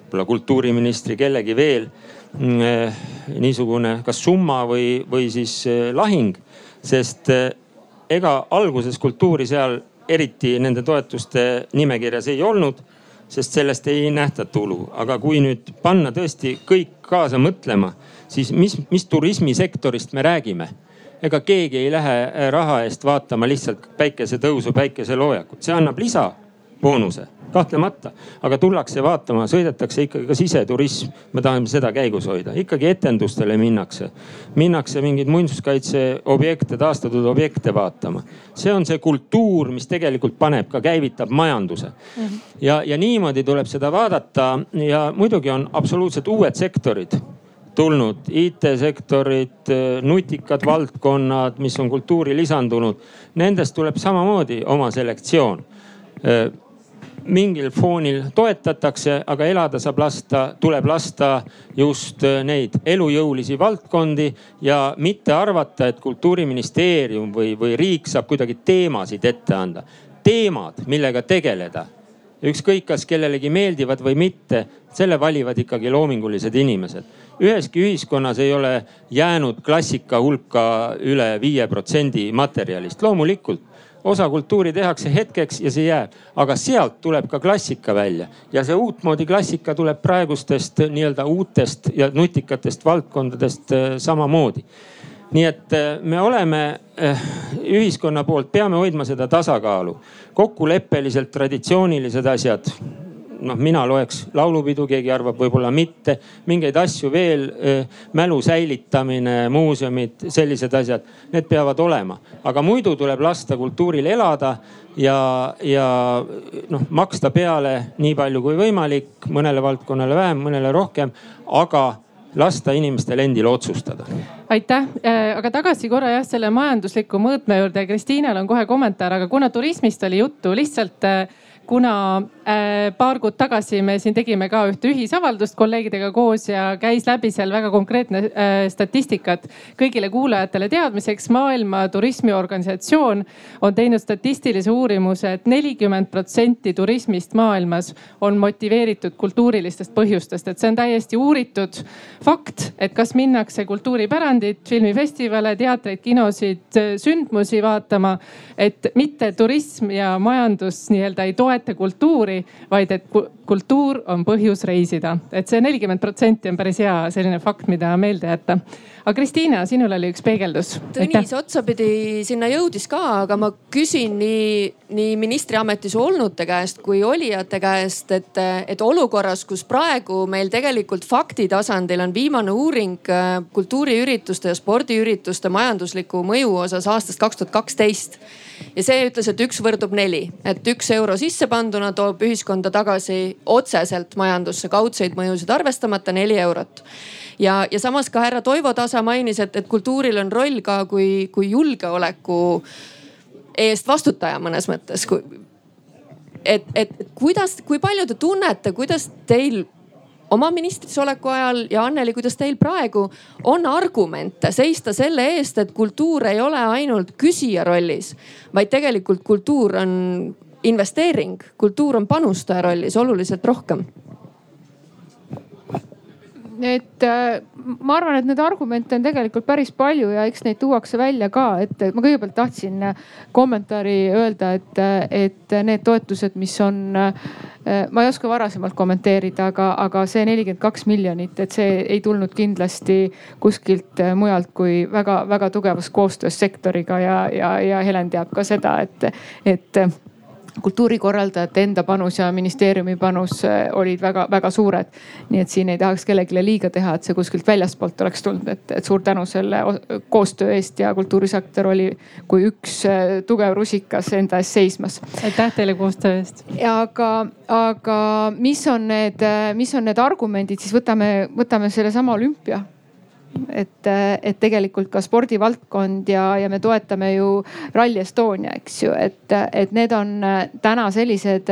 võib-olla kultuuriministri, kellegi veel mm, eh, niisugune kas summa või, või siis eh, lahing. sest eh, ega alguses kultuuri seal eriti nende toetuste nimekirjas ei olnud, sest sellest ei nähta tulu. aga kui nüüd panna tõesti kõik kaasa mõtlema, siis mis, mis turismisektorist me räägime? Ega keegi ei lähe äh, raha eest vaatama lihtsalt päikesetõusu, päikeseloojakut, see annab lisa boonuse kahtlemata, aga tullakse vaatama, sõidetakse ikkagi ka siseturism. me tahame seda käigus hoida, ikkagi etendustele minnakse, minnakse mingeid muinsuskaitseobjekte, taastatud objekte vaatama. see on see kultuur, mis tegelikult paneb ka, käivitab majanduse. -hmm. ja, ja niimoodi tuleb seda vaadata ja muidugi on absoluutselt uued sektorid tulnud, IT-sektorid, nutikad valdkonnad, mis on kultuuri lisandunud. Nendest tuleb samamoodi oma selektsioon mingil foonil toetatakse, aga elada saab lasta, tuleb lasta just äh, neid elujõulisi valdkondi ja mitte arvata, et kultuuriministeerium või, või riik saab kuidagi teemasid ette anda. teemad, millega tegeleda, ükskõik kas kellelegi meeldivad või mitte, selle valivad ikkagi loomingulised inimesed. üheski ühiskonnas ei ole jäänud klassika hulka üle viie protsendi materjalist, loomulikult osa kultuuri tehakse hetkeks ja see jääb, aga sealt tuleb ka klassika välja. Ja see uutmoodi klassika tuleb praegustest nii-öelda uutest ja nutikatest valdkondadest äh, samamoodi. nii et äh, me oleme äh, ühiskonna poolt, peame hoidma seda tasakaalu, kokkuleppeliselt traditsioonilised asjad noh, mina loeks laulupidu, keegi arvab võib-olla mitte, mingeid asju veel, mälu säilitamine, muuseumid, sellised asjad, need peavad olema. aga muidu tuleb lasta kultuuril elada ja, ja noh, maksta peale nii palju kui võimalik, mõnele valdkonnale vähem, mõnele rohkem, aga lasta inimestel endil otsustada. aitäh, aga tagasi korra jah selle majandusliku mõõtme juurde. Kristiinal on kohe kommentaar, aga kuna turismist oli juttu, lihtsalt kuna äh, paar kuud tagasi me siin tegime ka ühte ühisavaldust kolleegidega koos ja käis läbi seal väga konkreetne äh, statistikat kõigile kuulajatele teadmiseks. maailma Turismiorganisatsioon on teinud statistilise uurimuse et, et nelikümmend protsenti turismist maailmas on motiveeritud kultuurilistest põhjustest, et see on täiesti uuritud fakt, et kas minnakse kultuuripärandit, filmifestivale, teatreid, kinosid, sündmusi vaatama. et mitte turism ja majandus nii-öelda ei toeta toeta kultuuri, vaid et kultuur on põhjus reisida. et see nelikümmend protsenti on päris hea selline fakt, mida meelde jätta. aga Kristiina, sinul oli üks peegeldus. Tõnis otsapidi sinna jõudis ka, aga ma küsin nii, nii ministriametis olnute käest kui olijate käest, et, et olukorras, kus praegu meil tegelikult fakti tasandil on viimane uuring äh, kultuuriürituste ja spordiürituste majandusliku mõju osas aastast kaks tuhat kaksteist ja see ütles, et üks võrdub neli, et üks euro sisse panduna toob ühiskonda tagasi otseselt majandusse kaudseid mõjusid arvestamata neli eurot ja, ja samas ka härra Toivo Tasa mainis, et, et kultuuril on roll ka kui, kui julgeoleku eest vastutaja mõnes mõttes. et, et kuidas, kui palju te tunnete, kuidas teil oma ministriks oleku ajal ja Anneli, kuidas teil praegu on argumente seista selle eest, et kultuur ei ole ainult küsija rollis, vaid tegelikult kultuur on investeering, kultuur on panustaja rollis oluliselt rohkem et äh, ma arvan, et neid argumente on tegelikult päris palju ja eks neid tuuakse välja ka, et ma kõigepealt tahtsin äh, kommentaari öelda, et, äh, et need toetused, mis on, ma ei oska varasemalt kommenteerida, aga, aga see nelikümmend kaks miljonit, et see ei tulnud kindlasti kuskilt mujalt kui väga-väga tugevast koostöös sektoriga ja, ja, ja Helen teab ka seda, et, et kultuurikorraldajate enda panus ja ministeeriumi panus äh, olid väga-väga suured. nii et siin ei tahaks kellelegi liiga teha, et see kuskilt väljastpoolt oleks tulnud, et, et suur tänu selle koostöö eest ja kultuurisektor oli kui üks äh, tugev rusikas enda eest seismas. aitäh teile koostöö eest. aga, aga mis on need, mis on need argumendid, siis võtame, võtame sellesama olümpia et, et tegelikult ka spordivaldkond ja, ja me toetame ju Rally Estonia, eks ju, et, et need on täna sellised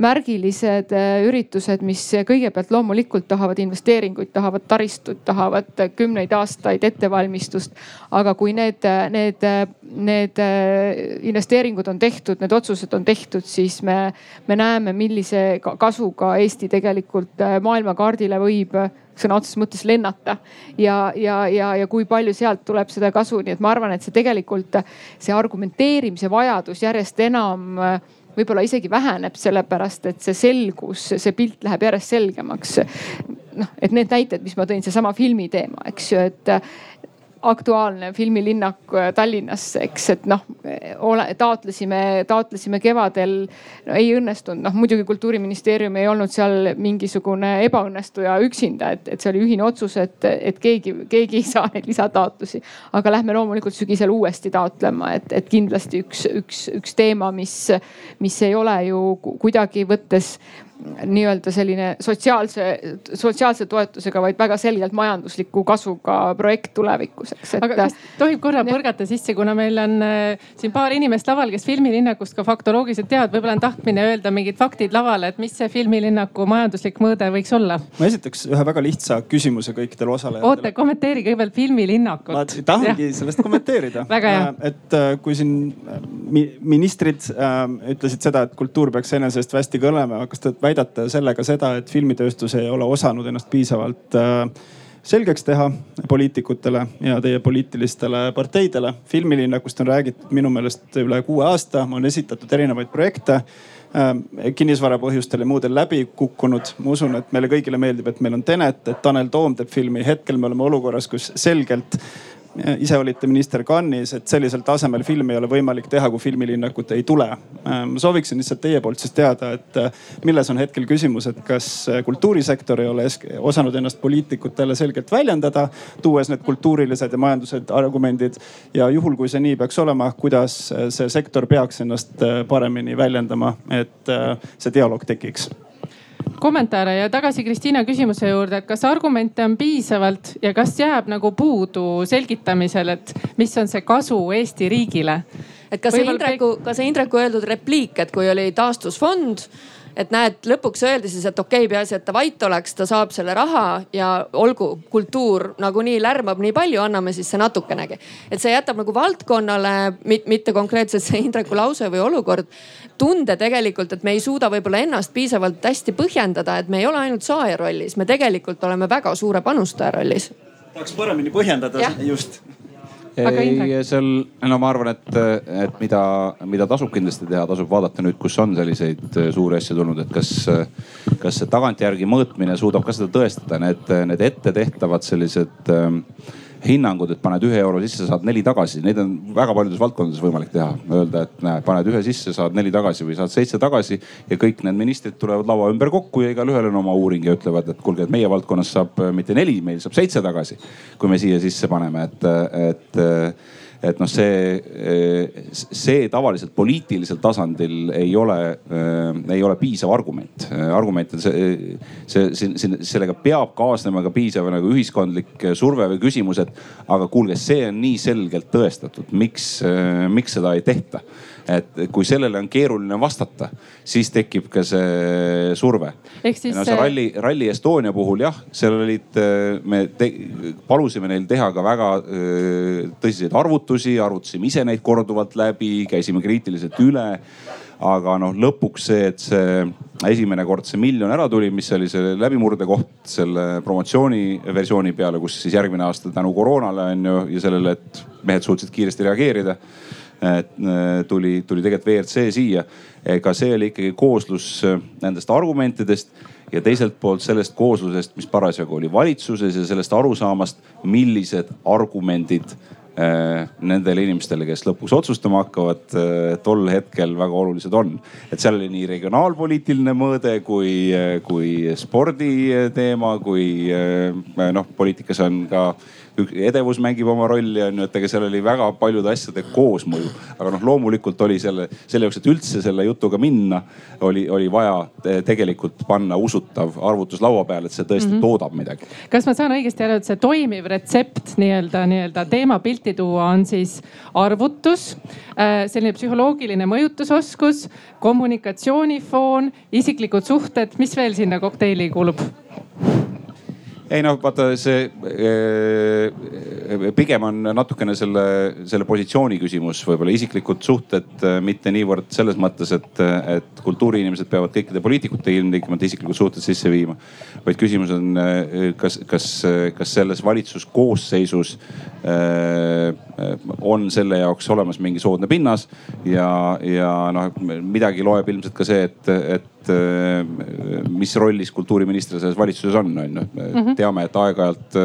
märgilised üritused, mis kõigepealt loomulikult tahavad investeeringuid, tahavad taristut, tahavad kümneid aastaid ettevalmistust. aga kui need, need, need investeeringud on tehtud, need otsused on tehtud, siis me, me näeme, millise kasuga Eesti tegelikult maailmakaardile võib sõna otseses mõttes lennata. ja, ja, ja, ja kui palju sealt tuleb seda kasu, nii et ma arvan, et see tegelikult see argumenteerimise vajadus järjest enam võib-olla isegi väheneb, sellepärast et see selgus, see pilt läheb järjest selgemaks. noh, et need näited, mis ma tõin, seesama filmi teema, eks ju, et aktuaalne filmilinnak äh, Tallinnasse, eks, et noh, taotlesime, taotlesime kevadel no,, ei õnnestunud, noh muidugi kultuuriministeerium ei olnud seal mingisugune ebaõnnestuja üksinda, et, et see oli ühine otsus, et, et keegi, keegi ei saa neid lisataotlusi. aga lähme loomulikult sügisel uuesti taotlema, et, et kindlasti üks, üks, üks teema, mis, mis ei ole ju kuidagi võttes nii-öelda selline sotsiaalse, sotsiaalse toetusega, vaid väga selgelt majandusliku kasvuga projekt tulevikus, eks. aga kas tohib korra põrgata sisse, kuna meil on äh, siin paar inimest laval, kes filmilinnakust ka faktoloogiliselt teavad, võib-olla on tahtmine öelda mingid faktid lavale, et mis see filmilinnaku majanduslik mõõde võiks olla? ma esitaks ühe väga lihtsa küsimuse kõikidele osalejatele. oota, kommenteeri kõigepealt filmilinnakut. ma tahangi sellest kommenteerida. Äh, et äh, kui siin ministrid äh, ütlesid seda, et kultuur peaks enesest hästi kõlema, kas te väidate sellega seda, et filmitööstus ei ole osanud ennast piisavalt äh, selgeks teha poliitikutele ja teie poliitilistele parteidele. filmilinnakust on räägitud minu meelest üle kuue aasta, on esitatud erinevaid projekte äh, kinnisvara põhjustel ja muudel läbi kukkunud. ma usun, et meile kõigile meeldib, et meil on Tenet, et Tanel Toom teeb filmi. hetkel me oleme olukorras, kus selgelt ise olite minister Cannes'is, et sellisel tasemel filmi ei ole võimalik teha, kui filmilinnakut ei tule. ma sooviksin lihtsalt teie poolt siis teada, et äh, milles on hetkel küsimus, et kas äh, kultuurisektor ei ole osanud ennast poliitikutele selgelt väljendada, tuues need kultuurilised ja majandused argumendid. ja juhul, kui see nii peaks olema, kuidas äh, see sektor peaks ennast paremini väljendama, et see dialoog tekiks kommentaare ja tagasi Kristiina küsimuse juurde, et kas argumente on piisavalt ja kas jääb nagu puudu selgitamisel, et mis on see kasu Eesti riigile? et kas see Indreku, ka see Indreku öeldud repliik, et kui oli taastusfond et näed, lõpuks öeldi siis, et okei okay,, peaasi, et ta vait oleks, ta saab selle raha ja olgu, kultuur nagunii lärmab nii palju, anname siis see natukenegi. et see jätab nagu valdkonnale, mitte konkreetselt see Indreku lause või olukord, tunde tegelikult, et me ei suuda võib-olla ennast piisavalt hästi põhjendada, et me ei ole ainult saaja rollis, me tegelikult oleme väga suure panustaja rollis. tahaks paremini põhjendada, just ei, seal, no ma arvan, et, et mida, mida tasub kindlasti teha, tasub vaadata nüüd, kus on selliseid äh, suuri asju tulnud, et kas, kas see tagantjärgi mõõtmine suudab ka seda tõestada, need, need ette tehtavad sellised äh, hinnangud, et paned ühe euro sisse, saad neli tagasi, neid on väga paljudes valdkondades võimalik teha. Öelda, et näe, paned ühe sisse, saad neli tagasi või saad seitse tagasi ja kõik need ministrid tulevad laua ümber kokku ja igalühel on oma uuring ja ütlevad, et kuulge, et meie valdkonnas saab mitte neli, meil saab seitse tagasi. kui me siia sisse paneme, et, et et noh, see, see tavaliselt poliitilisel tasandil ei ole, ei ole piisav argument. argument on see, see, see, sellega peab kaasnema ka piisav nagu ühiskondlik surve või küsimus, et aga kuulge, see on nii selgelt tõestatud, miks, miks seda ei tehta et kui sellele on keeruline vastata, siis tekib ka see surve. Siis... no see Rally, Rally Estonia puhul jah, seal olid, me te, palusime neil teha ka väga tõsiseid arvutusi, arvutasime ise neid korduvalt läbi, käisime kriitiliselt üle aga noh, lõpuks see, et see esimene kord see miljon ära tuli, mis oli see läbimurde koht selle promotsiooni versiooni peale, kus siis järgmine aasta tänu koroonale on ju ja sellele, et mehed suutsid kiiresti reageerida Äh, tuli, tuli tegelikult WRC siia. ega see oli ikkagi kooslus äh, nendest argumentidest ja teiselt poolt sellest kooslusest, mis parasjagu oli valitsuses ja sellest arusaamast, millised argumendid äh, nendele inimestele, kes lõpuks otsustama hakkavad, tol hetkel väga olulised on. et seal oli nii regionaalpoliitiline mõõde kui, kui sporditeema, kui noh, poliitikas on ka edevus mängib oma rolli on ju, et ega seal oli väga paljude asjade koosmõju. aga noh, loomulikult oli selle, selle jaoks, et üldse selle jutuga minna, oli, oli vaja tegelikult panna usutav arvutus laua peale, et see tõesti mm -hmm. toodab midagi. kas ma saan õigesti aru, et see toimiv retsept nii-öelda, nii-öelda teemapilti tuua on siis arvutus, äh, selline psühholoogiline mõjutusoskus, kommunikatsioonifoon, isiklikud suhted, mis veel sinna kokteili kuulub? Ei noh, vaata see äh, pigem on natukene selle, selle positsiooni küsimus, võib-olla isiklikud suhted, äh, mitte niivõrd selles mõttes, et, et kultuuriinimesed peavad kõikide poliitikute ilmtingimata isiklikud suhted sisse viima. vaid küsimus on, äh, kas, kas, kas selles valitsuskoosseisus on selle jaoks olemas mingi soodne pinnas ja, ja noh, midagi loeb ilmselt ka see, et, et mis rollis kultuuriminister selles valitsuses on, on ju. Mhm. teame, et aeg-ajalt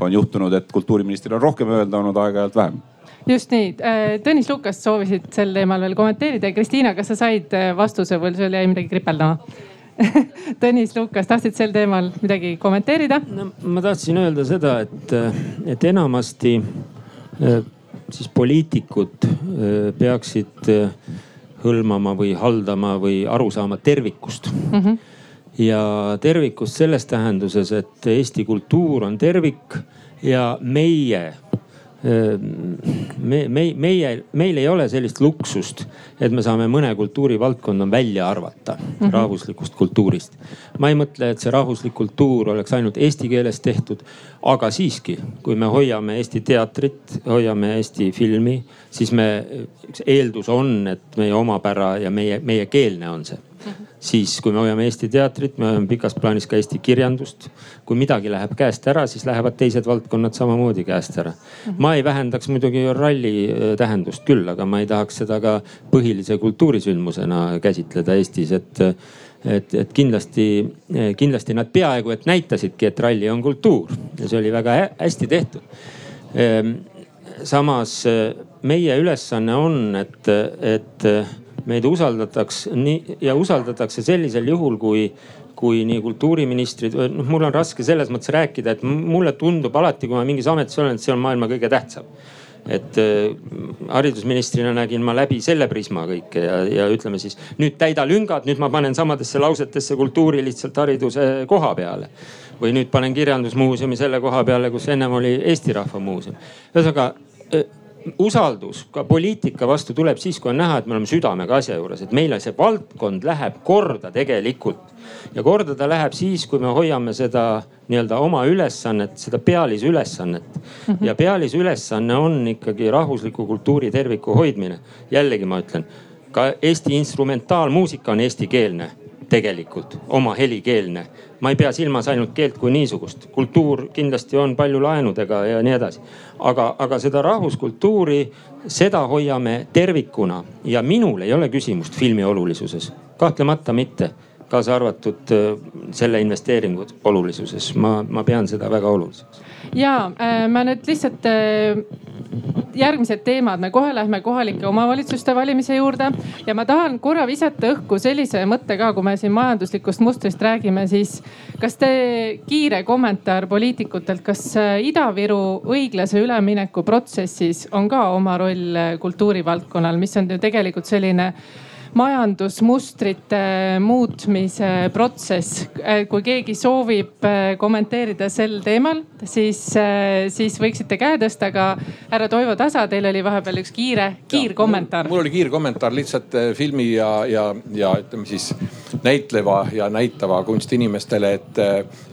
on juhtunud, et kultuuriministril on rohkem öelda olnud, aeg-ajalt vähem just nii, Tõnis Lukas soovisid sel teemal veel kommenteerida. Kristiina, kas sa said vastuse või sul jäi midagi kripeldama? Tõnis Lukas, tahtsid sel teemal midagi kommenteerida no,? ma tahtsin öelda seda, et, et enamasti siis poliitikud peaksid hõlmama või haldama või aru saama tervikust mm. -hmm. ja tervikust selles tähenduses, et Eesti kultuur on tervik ja meie me, me, meie, meil ei ole sellist luksust, et me saame mõne kultuurivaldkonna välja arvata mm -hmm. rahvuslikust kultuurist. ma ei mõtle, et see rahvuslik kultuur oleks ainult eesti keeles tehtud, aga siiski, kui me hoiame Eesti teatrit, hoiame Eesti filmi, siis me, üks eeldus on, et meie omapära ja meie, meiekeelne on see siis kui me hoiame Eesti teatrit, me hoiame pikas plaanis ka Eesti kirjandust. kui midagi läheb käest ära, siis lähevad teised valdkonnad samamoodi käest ära. ma ei vähendaks muidugi ralli äh, tähendust küll, aga ma ei tahaks seda ka põhilise kultuurisündmusena käsitleda Eestis, et et, et kindlasti, kindlasti nad peaaegu et näitasidki, et ralli on kultuur ja see oli väga hästi tehtud. Ehm, samas äh, meie ülesanne on, et, et meid usaldataks nii ja usaldatakse sellisel juhul, kui, kui nii kultuuriministrid, noh, mul on raske selles mõttes rääkida, et mulle tundub alati, kui ma mingis ametis olen, et see on maailma kõige tähtsam et äh, haridusministrina nägin ma läbi selle prisma kõike ja, ja ütleme siis nüüd täida lüngad, nüüd ma panen samadesse lausetesse kultuuri lihtsalt hariduse koha peale. või nüüd panen kirjandusmuuseumi selle koha peale, kus ennem oli Eesti Rahva Muuseum. ühesõnaga äh, usaldus ka poliitika vastu tuleb siis, kui on näha, et me oleme südamega asja juures, et meile see valdkond läheb korda tegelikult. ja korda ta läheb siis, kui me hoiame seda nii-öelda oma ülesannet, seda pealisülesannet mm. -hmm. ja pealisülesanne on ikkagi rahvusliku kultuuri terviku hoidmine. jällegi ma ütlen, ka Eesti instrumentaalmuusika on eestikeelne tegelikult, oma helikeelne. ma ei pea silmas ainult keelt kui niisugust, kultuur kindlasti on palju laenudega ja nii edasi. aga, aga seda rahvuskultuuri, seda hoiame tervikuna ja minul ei ole küsimust filmi olulisuses, kahtlemata mitte kaasa arvatud äh, selle investeeringu olulisuses, ma, ma pean seda väga oluliseks. ja äh, ma nüüd lihtsalt äh, järgmised teemad, me kohe lähme kohalike omavalitsuste valimise juurde ja ma tahan korra visata õhku sellise mõtte ka, kui me siin majanduslikust mustrist räägime, siis kas te, kiire kommentaar poliitikutelt, kas Ida-Viru õiglase ülemineku protsessis on ka oma roll kultuurivaldkonnal, mis on ju tegelikult selline majandusmustrite muutmise protsess. kui keegi soovib äh, kommenteerida sel teemal, siis, äh, siis võiksite käe tõsta, aga härra Toivo Tasa, teil oli vahepeal üks kiire, kiirkommentaar. mul oli kiirkommentaar lihtsalt äh, filmi ja, ja, ja ütleme siis näitleva ja näitava kunstinimestele, et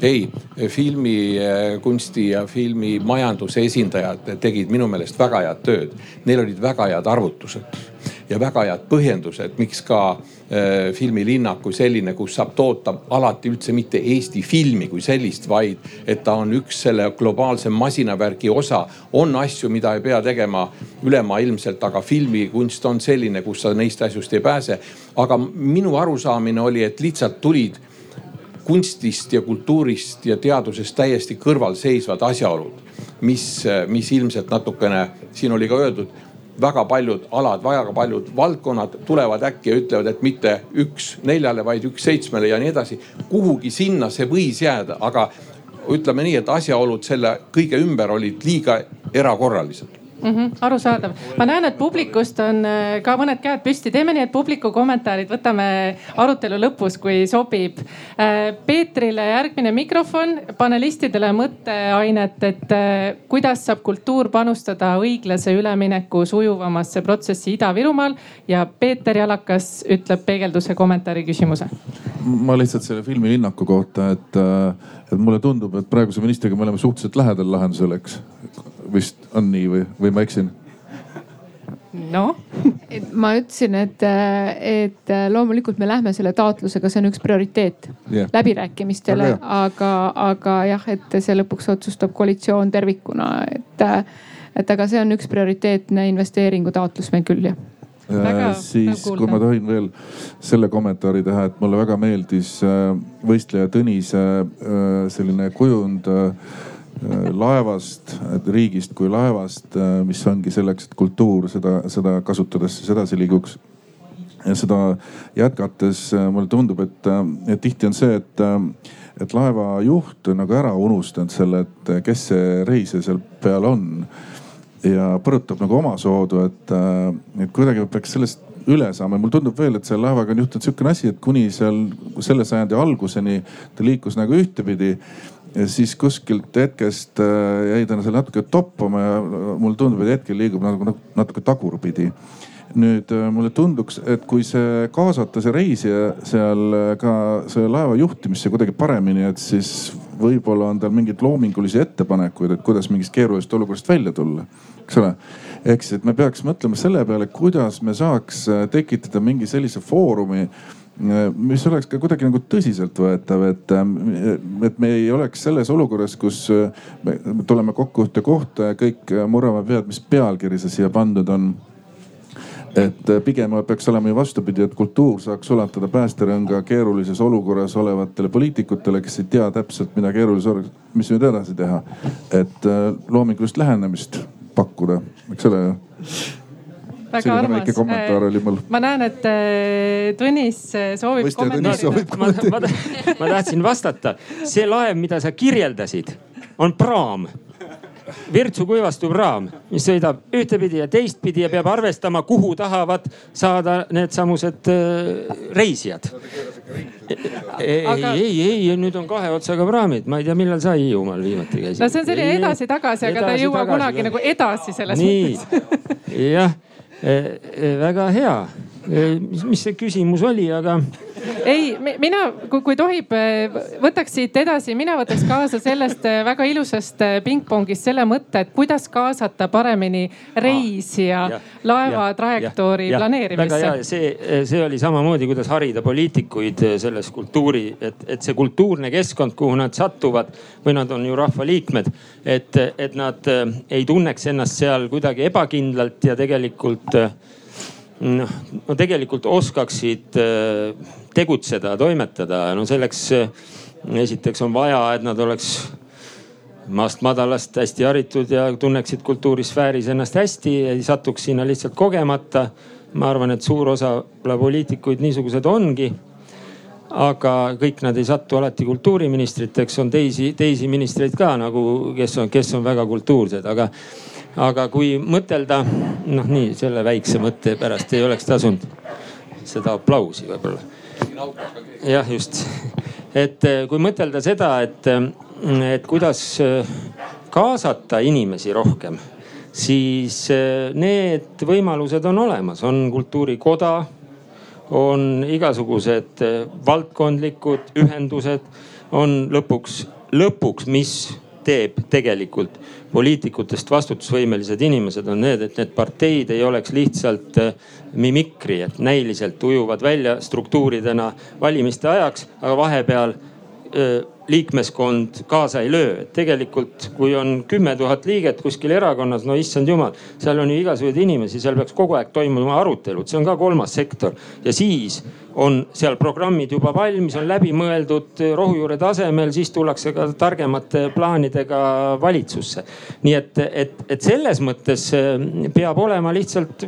ei, filmikunsti ja filmimajanduse esindajad tegid minu meelest väga head tööd. Neil olid väga head arvutused ja väga head põhjendused, miks ka äh, filmilinnak kui selline, kus saab toota alati üldse mitte Eesti filmi kui sellist, vaid et ta on üks selle globaalse masinavärgi osa. on asju, mida ei pea tegema ülemaailmselt, aga filmikunst on selline, kus sa neist asjust ei pääse. aga minu arusaamine oli, et lihtsalt tulid kunstist ja kultuurist ja teadusest täiesti kõrvalseisvad asjaolud, mis, mis ilmselt natukene, siin oli ka öeldud väga paljud alad, väga paljud valdkonnad tulevad äkki ja ütlevad, et mitte üks neljale, vaid üks seitsmele ja nii edasi. kuhugi sinna see võis jääda, aga ütleme nii, et asjaolud selle kõige ümber olid liiga erakorralised mm. -hmm, arusaadav, ma näen, et publikust on äh, ka mõned käed püsti, teeme nii, et publiku kommentaarid võtame arutelu lõpus, kui sobib. Äh, Peetrile järgmine mikrofon, panelistidele mõtteainet, et äh, kuidas saab kultuur panustada õiglase ülemineku sujuvamasse protsessi Ida-Virumaal ja Peeter Jalakas ütleb peegelduse kommentaari küsimuse. ma lihtsalt selle filmilinnaku kohta, et, et mulle tundub, et praeguse ministriga me oleme suhteliselt lähedal lahendusele, eks vist on nii või, või ma eksin? noh, ma ütlesin, et, et loomulikult me lähme selle taotlusega, see on üks prioriteet yeah. läbirääkimistele, aga, aga jah, et see lõpuks otsustab koalitsioon tervikuna, et, et aga see on üks prioriteetne investeeringu taotlus meil küll jah Väga, siis kui ma tohin veel selle kommentaari teha, et mulle väga meeldis äh, võistleja Tõnise äh, selline kujund laevast, riigist kui laevast, mis ongi selleks, et kultuur seda, seda kasutades siis edasi liiguks ja seda jätkates mulle tundub, et, et tihti on see, et, et laeva juht on nagu ära unustanud selle, et kes see reisija seal peal on. ja põrutab nagu omasoodu, et, et kuidagi peaks sellest üle saama ja mulle tundub veel, et selle laevaga on juhtunud sihukene asi, et kuni seal selle sajandi alguseni ta liikus nagu ühtepidi ja siis kuskilt hetkest jäi ta seal natuke toppama ja mulle tundub, et hetkel liigub nagu natuke tagurpidi nüüd äh, mulle tunduks, et kui see kaasata see reisija seal äh, ka selle laeva juhtimisse kuidagi paremini, et siis võib-olla on tal mingeid loomingulisi ettepanekuid, et kuidas mingist keerulisest olukorrast välja tulla, eks ole. ehk siis, et me peaks mõtlema selle peale, kuidas me saaks äh, tekitada mingi sellise foorumi mis oleks ka kuidagi nagu tõsiseltvõetav, et, et me ei oleks selles olukorras, kus me tuleme kokku ühte kohta ja kõik murrame pead, mis pealkiri see siia pandud on et äh, pigem peaks olema ju vastupidi, et kultuur saaks ulatada päästerõnga keerulises olukorras olevatele poliitikutele, kes ei tea täpselt, mida keerulises olukorras, mis nüüd edasi teha. et äh, loomingulist lähenemist pakkuda, eks ole ju väga armas. kommentaar oli mul. ma näen, et Tõnis soovib kommenteerida. Ma, ma, ma tahtsin vastata, see laev, mida sa kirjeldasid, on praam Virtsu kuivastub raam, mis sõidab ühtepidi ja teistpidi ja peab arvestama, kuhu tahavad saada needsamused äh, reisijad. ei aga..., ei, ei, nüüd on kahe otsaga praamid, ma ei tea, millal sa Hiiumaal viimati käisid. no see on selline edasi-tagasi, aga edasi, ta ei jõua tagasi, kunagi nagu edasi selles nii. mõttes. jah, e, e, väga hea. E, mis see küsimus oli, aga ei, mina, kui tohib, võtaks siit edasi, mina võtaks kaasa sellest äh, väga ilusast äh, pingpongist selle mõtte, et kuidas kaasata paremini reisija ah, laeva ja, trajektoori ja, planeerimisse. väga hea, see, see oli samamoodi, kuidas harida poliitikuid äh, selles kultuuri, et, et see kultuurne keskkond, kuhu nad satuvad või nad on ju rahvaliikmed, et, et nad ei tunneks ennast seal kuidagi ebakindlalt ja tegelikult no tegelikult oskaksid äh, tegutseda, toimetada, no selleks äh, esiteks on vaja, et nad oleks maast madalast hästi haritud ja tunneksid kultuurisfääris ennast hästi, ei satuks sinna lihtsalt kogemata. ma arvan, et suur osa poliitikuid niisugused ongi. Aga kõik nad ei satu alati kultuuriministriteks, on teisi, teisi ministreid ka nagu, kes on, kes on väga kultuursed, aga aga kui mõtelda, noh nii selle väikse mõtte pärast ei oleks tasunud seda aplausi võib-olla. jah, just, et eh, kui mõtelda seda, et, eh, et kuidas eh, kaasata inimesi rohkem, siis need võimalused on olemas, on kultuurikoda, on igasugused valdkondlikud ühendused, on lõpuks, lõpuks, mis teeb tegelikult poliitikutest vastutusvõimelised inimesed on need, et need parteid ei oleks lihtsalt äh, mimikri, et näiliselt ujuvad välja struktuuridena valimiste ajaks, aga vahepeal öö, äh, liikmeskond kaasa ei löö. tegelikult, kui on kümme tuhat liiget kuskil erakonnas, no issand jumal, seal on ju igasuguseid inimesi, seal peaks kogu aeg toimuma arutelud, see on ka kolmas sektor. ja siis on seal programmid juba valmis, on läbimõeldud rohujuure tasemel, siis tullakse ka targemate plaanidega valitsusse. nii et, et, et selles mõttes eh, peab olema lihtsalt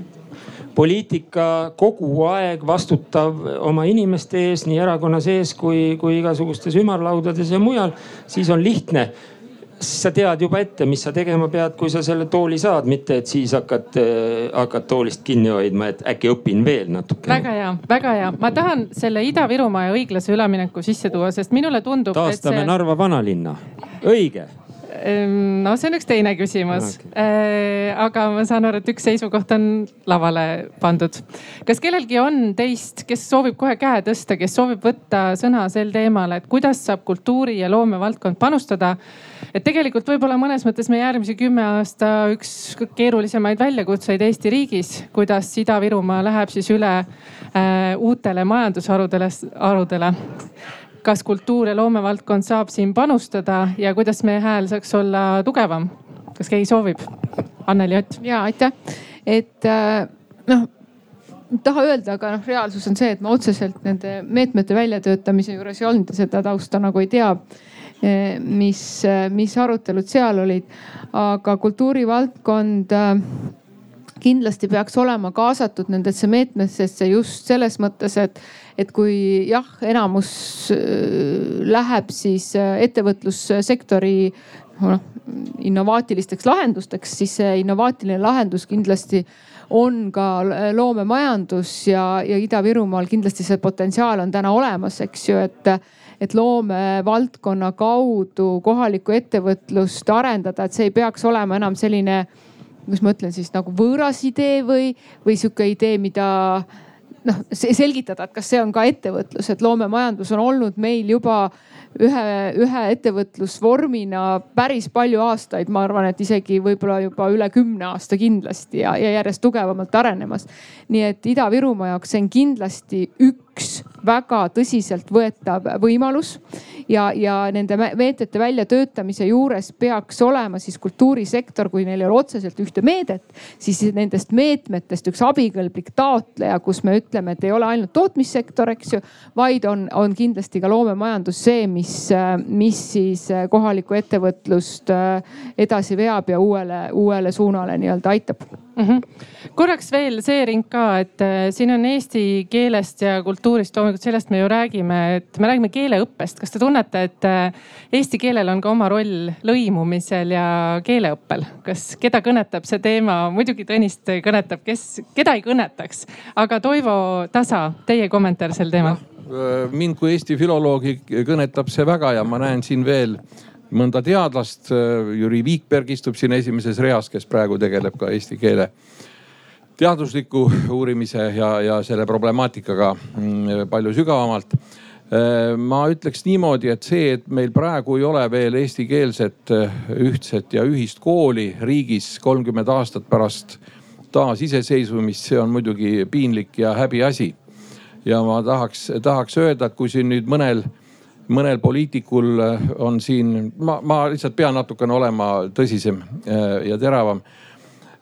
poliitika kogu aeg vastutav oma inimeste ees, nii erakonna sees kui, kui igasugustes ümarlaudades ja mujal, siis on lihtne sa tead juba ette, mis sa tegema pead, kui sa selle tooli saad, mitte et siis hakkad, hakkad toolist kinni hoidma, et äkki õpin veel natuke. väga hea, väga hea. ma tahan selle Ida-Virumaa ja õiglase ülemineku sisse tuua, sest minule tundub. taastame see... Narva vanalinna, õige no see on üks teine küsimus okay.. Äh, aga ma saan aru, et üks seisukoht on lavale pandud. kas kellelgi on teist, kes soovib kohe käe tõsta, kes soovib võtta sõna sel teemal, et kuidas saab kultuuri ja loomevaldkond panustada? et tegelikult võib-olla mõnes mõttes meie järgmise kümme aasta üks keerulisemaid väljakutseid Eesti riigis, kuidas Ida-Virumaa läheb siis üle äh, uutele majandusharudele, harudele kas kultuur ja loomevaldkond saab siin panustada ja kuidas meie hääl saaks olla tugevam? kas keegi soovib? Anneli Ott. ja aitäh, et äh, noh taha öelda, aga noh, reaalsus on see, et ma otseselt nende meetmete väljatöötamise juures ei olnud ja seda tausta nagu ei tea. mis, mis arutelud seal olid. aga kultuurivaldkond kindlasti peaks olema kaasatud nendesse meetmetesse just selles mõttes, et, et kui jah, enamus läheb siis ettevõtlussektori noh innovaatilisteks lahendusteks, siis see innovaatiline lahendus kindlasti on ka loomemajandus ja, ja Ida-Virumaal kindlasti see potentsiaal on täna olemas, eks ju, et et loomevaldkonna kaudu kohalikku ettevõtlust arendada, et see ei peaks olema enam selline, kuidas ma ütlen siis nagu võõras idee või, või sihuke idee, mida noh, selgitada, et kas see on ka ettevõtlus, et loomemajandus on olnud meil juba ühe, ühe ettevõtlusvormina päris palju aastaid, ma arvan, et isegi võib-olla juba üle kümne aasta kindlasti ja, ja järjest tugevamalt arenemas. nii et Ida-Virumaa jaoks see on kindlasti üks väga tõsiseltvõetav võimalus ja, ja nende meetmete väljatöötamise juures peaks olema siis kultuurisektor, kui neil ei ole otseselt ühte meedet, siis nendest meetmetest üks abikõlblik taotleja, kus me ütleme, et ei ole ainult tootmissektor, eks ju, vaid on, on kindlasti ka loomemajandus see, mis, mis siis kohalikku ettevõtlust edasi veab ja uuele, uuele suunale nii-öelda aitab mm. -hmm. korraks veel see ring ka, et äh, siin on eesti keelest ja kultuurist, loomulikult sellest me ju räägime, et me räägime keeleõppest. kas te tunnete, et äh, eesti keelel on ka oma roll lõimumisel ja keeleõppel? kas, keda kõnetab see teema? muidugi Tõnist kõnetab, kes, keda ei kõnetaks, aga Toivo Tasa, teie kommentaar sel teemal no,? mind kui Eesti filoloogi kõnetab see väga ja ma näen siin veel mõnda teadlast. Jüri Viikberg istub siin esimeses reas, kes praegu tegeleb ka eesti keele teadusliku uurimise ja, ja selle problemaatikaga mm, palju sügavamalt. ma ütleks niimoodi, et see, et meil praegu ei ole veel eestikeelset ühtset ja ühist kooli riigis kolmkümmend aastat pärast taasiseseisvumist, see on muidugi piinlik ja häbiasi. ja ma tahaks, tahaks öelda, et kui siin nüüd mõnel mõnel poliitikul äh, on siin, ma, ma lihtsalt pean natukene olema tõsisem äh, ja teravam.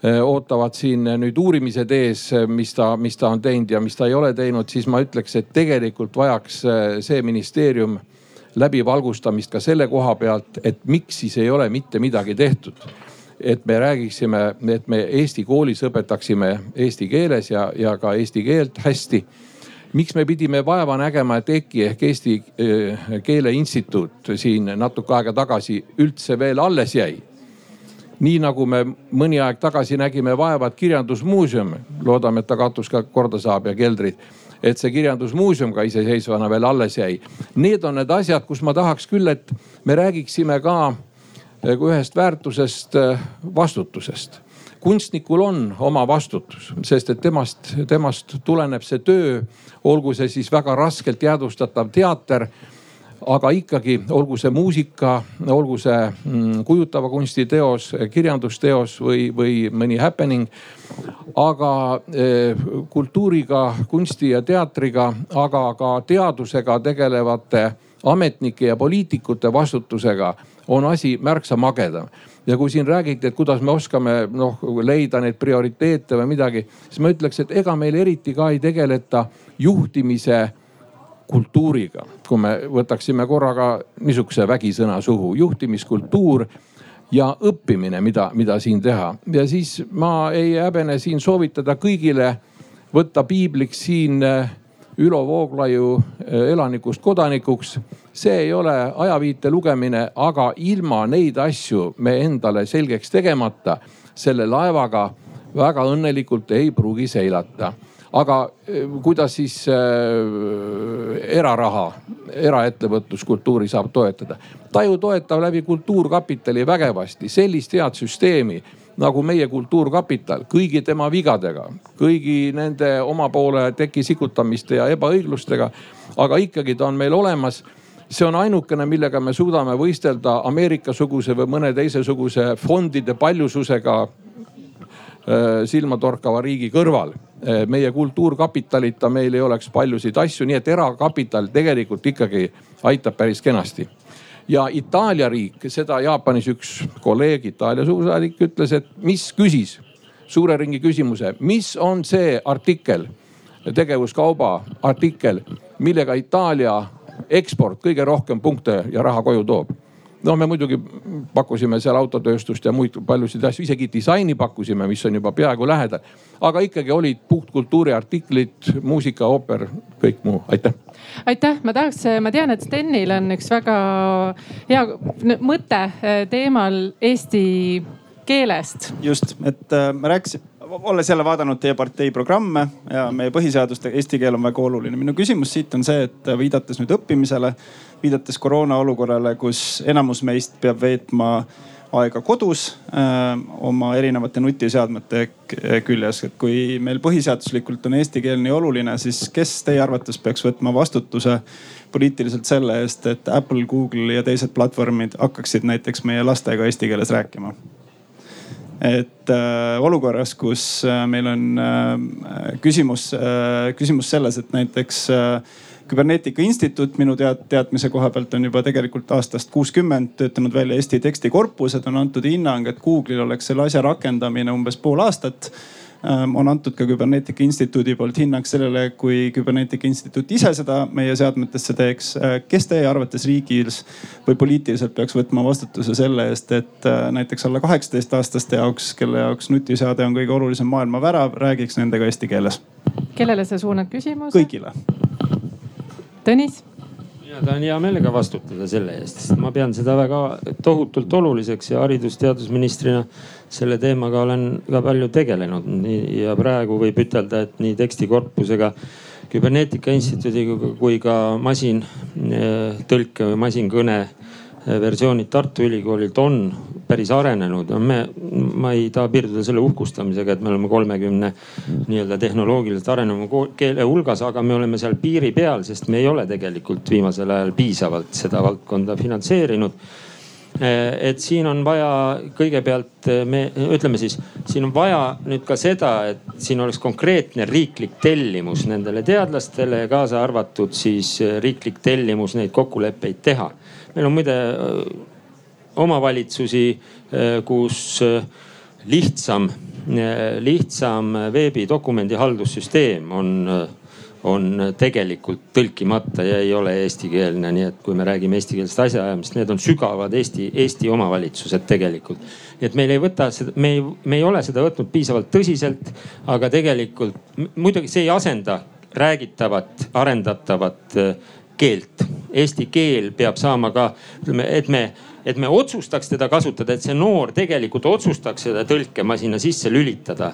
Äh, ootavad siin nüüd uurimised ees, mis ta, mis ta on teinud ja mis ta ei ole teinud, siis ma ütleks, et tegelikult vajaks see ministeerium läbivalgustamist ka selle koha pealt, et miks siis ei ole mitte midagi tehtud et me räägiksime, et me Eesti koolis õpetaksime eesti keeles ja, ja ka eesti keelt hästi miks me pidime vaeva nägema, et EKI ehk Eesti eh, Keele Instituut siin natuke aega tagasi üldse veel alles jäi? Nii nagu me mõni aeg tagasi nägime vaeva, et kirjandusmuuseum, loodame, et ta katus ka korda saab ja keldrid, et see kirjandusmuuseum ka iseseisvana veel alles jäi. Need on need asjad, kus ma tahaks küll, et me räägiksime ka eh, ühest väärtusest, eh, vastutusest kunstnikul on oma vastutus, sest et temast, temast tuleneb see töö, olgu see siis väga raskelt jäädvustatav teater aga ikkagi olgu see muusika, olgu see mm, kujutava kunsti teos, kirjandusteos või, või mõni happening. aga eh, kultuuriga, kunsti ja teatriga, aga ka teadusega tegelevate ametnike ja poliitikute vastutusega on asi märksa magedam ja kui siin räägiti, et kuidas me oskame noh leida neid prioriteete või midagi, siis ma ütleks, et ega meil eriti ka ei tegeleta juhtimise kultuuriga. kui me võtaksime korraga niisuguse vägisõna suhu, juhtimiskultuur ja õppimine, mida, mida siin teha. ja siis ma ei häbene siin soovitada kõigile võtta piibliks siin Ülo Vooglaiu eh, elanikust kodanikuks. see ei ole ajaviite lugemine, aga ilma neid asju me endale selgeks tegemata selle laevaga väga õnnelikult ei pruugi seilata aga eh, kuidas siis äh, eraraha, eraettevõtluskultuuri saab toetada? ta ju toetab läbi Kultuurkapitali vägevasti sellist head süsteemi nagu meie Kultuurkapital kõigi tema vigadega, kõigi nende oma poole teki sikutamiste ja ebaõiglustega. aga ikkagi ta on meil olemas see on ainukene, millega me suudame võistelda Ameerika-suguse või mõne teisesuguse fondide paljususega silmatorkava riigi kõrval. Äh, meie kultuurkapitalita meil ei oleks paljusid asju, nii et erakapital tegelikult ikkagi aitab päris kenasti ja Itaalia riik, seda Jaapanis üks kolleeg, Itaalia suursaadik ütles, et mis küsis suure ringi küsimuse, mis on see artikkel, tegevuskauba artikkel, millega Itaalia eksport kõige rohkem punkte ja raha koju toob. No me muidugi pakkusime seal autotööstust ja muid paljusid asju, isegi disaini pakkusime, mis on juba peaaegu lähedal. aga ikkagi olid puhtkultuuri artiklid, muusika, ooper, kõik muu, aitäh. aitäh, ma tahaks, ma tean, et Stenil on üks väga hea mõte teemal eesti keelest. just, et äh, me rääkisime olles jälle vaadanud teie partei programme ja meie põhiseadust, eesti keel on väga oluline. minu küsimus siit on see, et viidates nüüd õppimisele, viidates koroona olukorrale, kus enamus meist peab veetma aega kodus öö, oma erinevate nutiseadmete küljes. et kui meil põhiseaduslikult on eesti keel nii oluline, siis kes teie arvates peaks võtma vastutuse poliitiliselt selle eest, et Apple, Google ja teised platvormid hakkaksid näiteks meie lastega eesti keeles rääkima? Et äh, olukorras, kus äh, meil on äh, küsimus äh,, küsimus selles, et näiteks äh, küberneetika instituut minu tead, teadmise koha pealt on juba tegelikult aastast kuuskümmend töötanud välja Eesti tekstikorpused, on antud hinnang, et Google'il oleks selle asja rakendamine umbes pool aastat on antud ka Küberneetika Instituudi poolt hinnang sellele, kui Küberneetika Instituut ise seda meie seadmetesse teeks. Äh, kes teie arvates riigis või poliitiliselt peaks võtma vastutuse selle eest, et äh, näiteks alla kaheksateist aastaste jaoks, kelle jaoks nutiseade on kõige olulisem maailma värav, räägiks nendega eesti keeles? kellele sa suunad küsimuse? kõigile. Tõnis mina tahan hea meelega vastutada selle eest, sest ma pean seda väga tohutult oluliseks ja haridus-teadusministrina selle teemaga olen ka palju tegelenud. ja praegu võib ütelda, et nii tekstikorpusega, küberneetika instituudiga kui ka masintõlke või masinkõne versioonid Tartu Ülikoolilt on päris arenenud. me, ma ei taha piirduda selle uhkustamisega, et me oleme kolmekümne nii-öelda tehnoloogiliselt areneva keele hulgas, aga me oleme seal piiri peal, sest me ei ole tegelikult viimasel ajal piisavalt seda valdkonda finantseerinud et siin on vaja kõigepealt me ütleme siis, siin on vaja nüüd ka seda, et siin oleks konkreetne riiklik tellimus nendele teadlastele ja kaasa arvatud siis riiklik tellimus neid kokkuleppeid teha. Meil on muide omavalitsusi, kus lihtsam, lihtsam veebidokumendi haldussüsteem on, on tegelikult tõlkimata ja ei ole eestikeelne. nii et kui me räägime eestikeelsest asjaajamist, need on sügavad Eesti, Eesti omavalitsused tegelikult. nii et meil ei võta seda, me ei, me ei ole seda võtnud piisavalt tõsiselt, aga tegelikult muidugi see ei asenda räägitavat, arendatavat keelt. Eesti keel peab saama ka, ütleme, et me, et me otsustaks teda kasutada, et see noor tegelikult otsustaks seda tõlkemasina sisse lülitada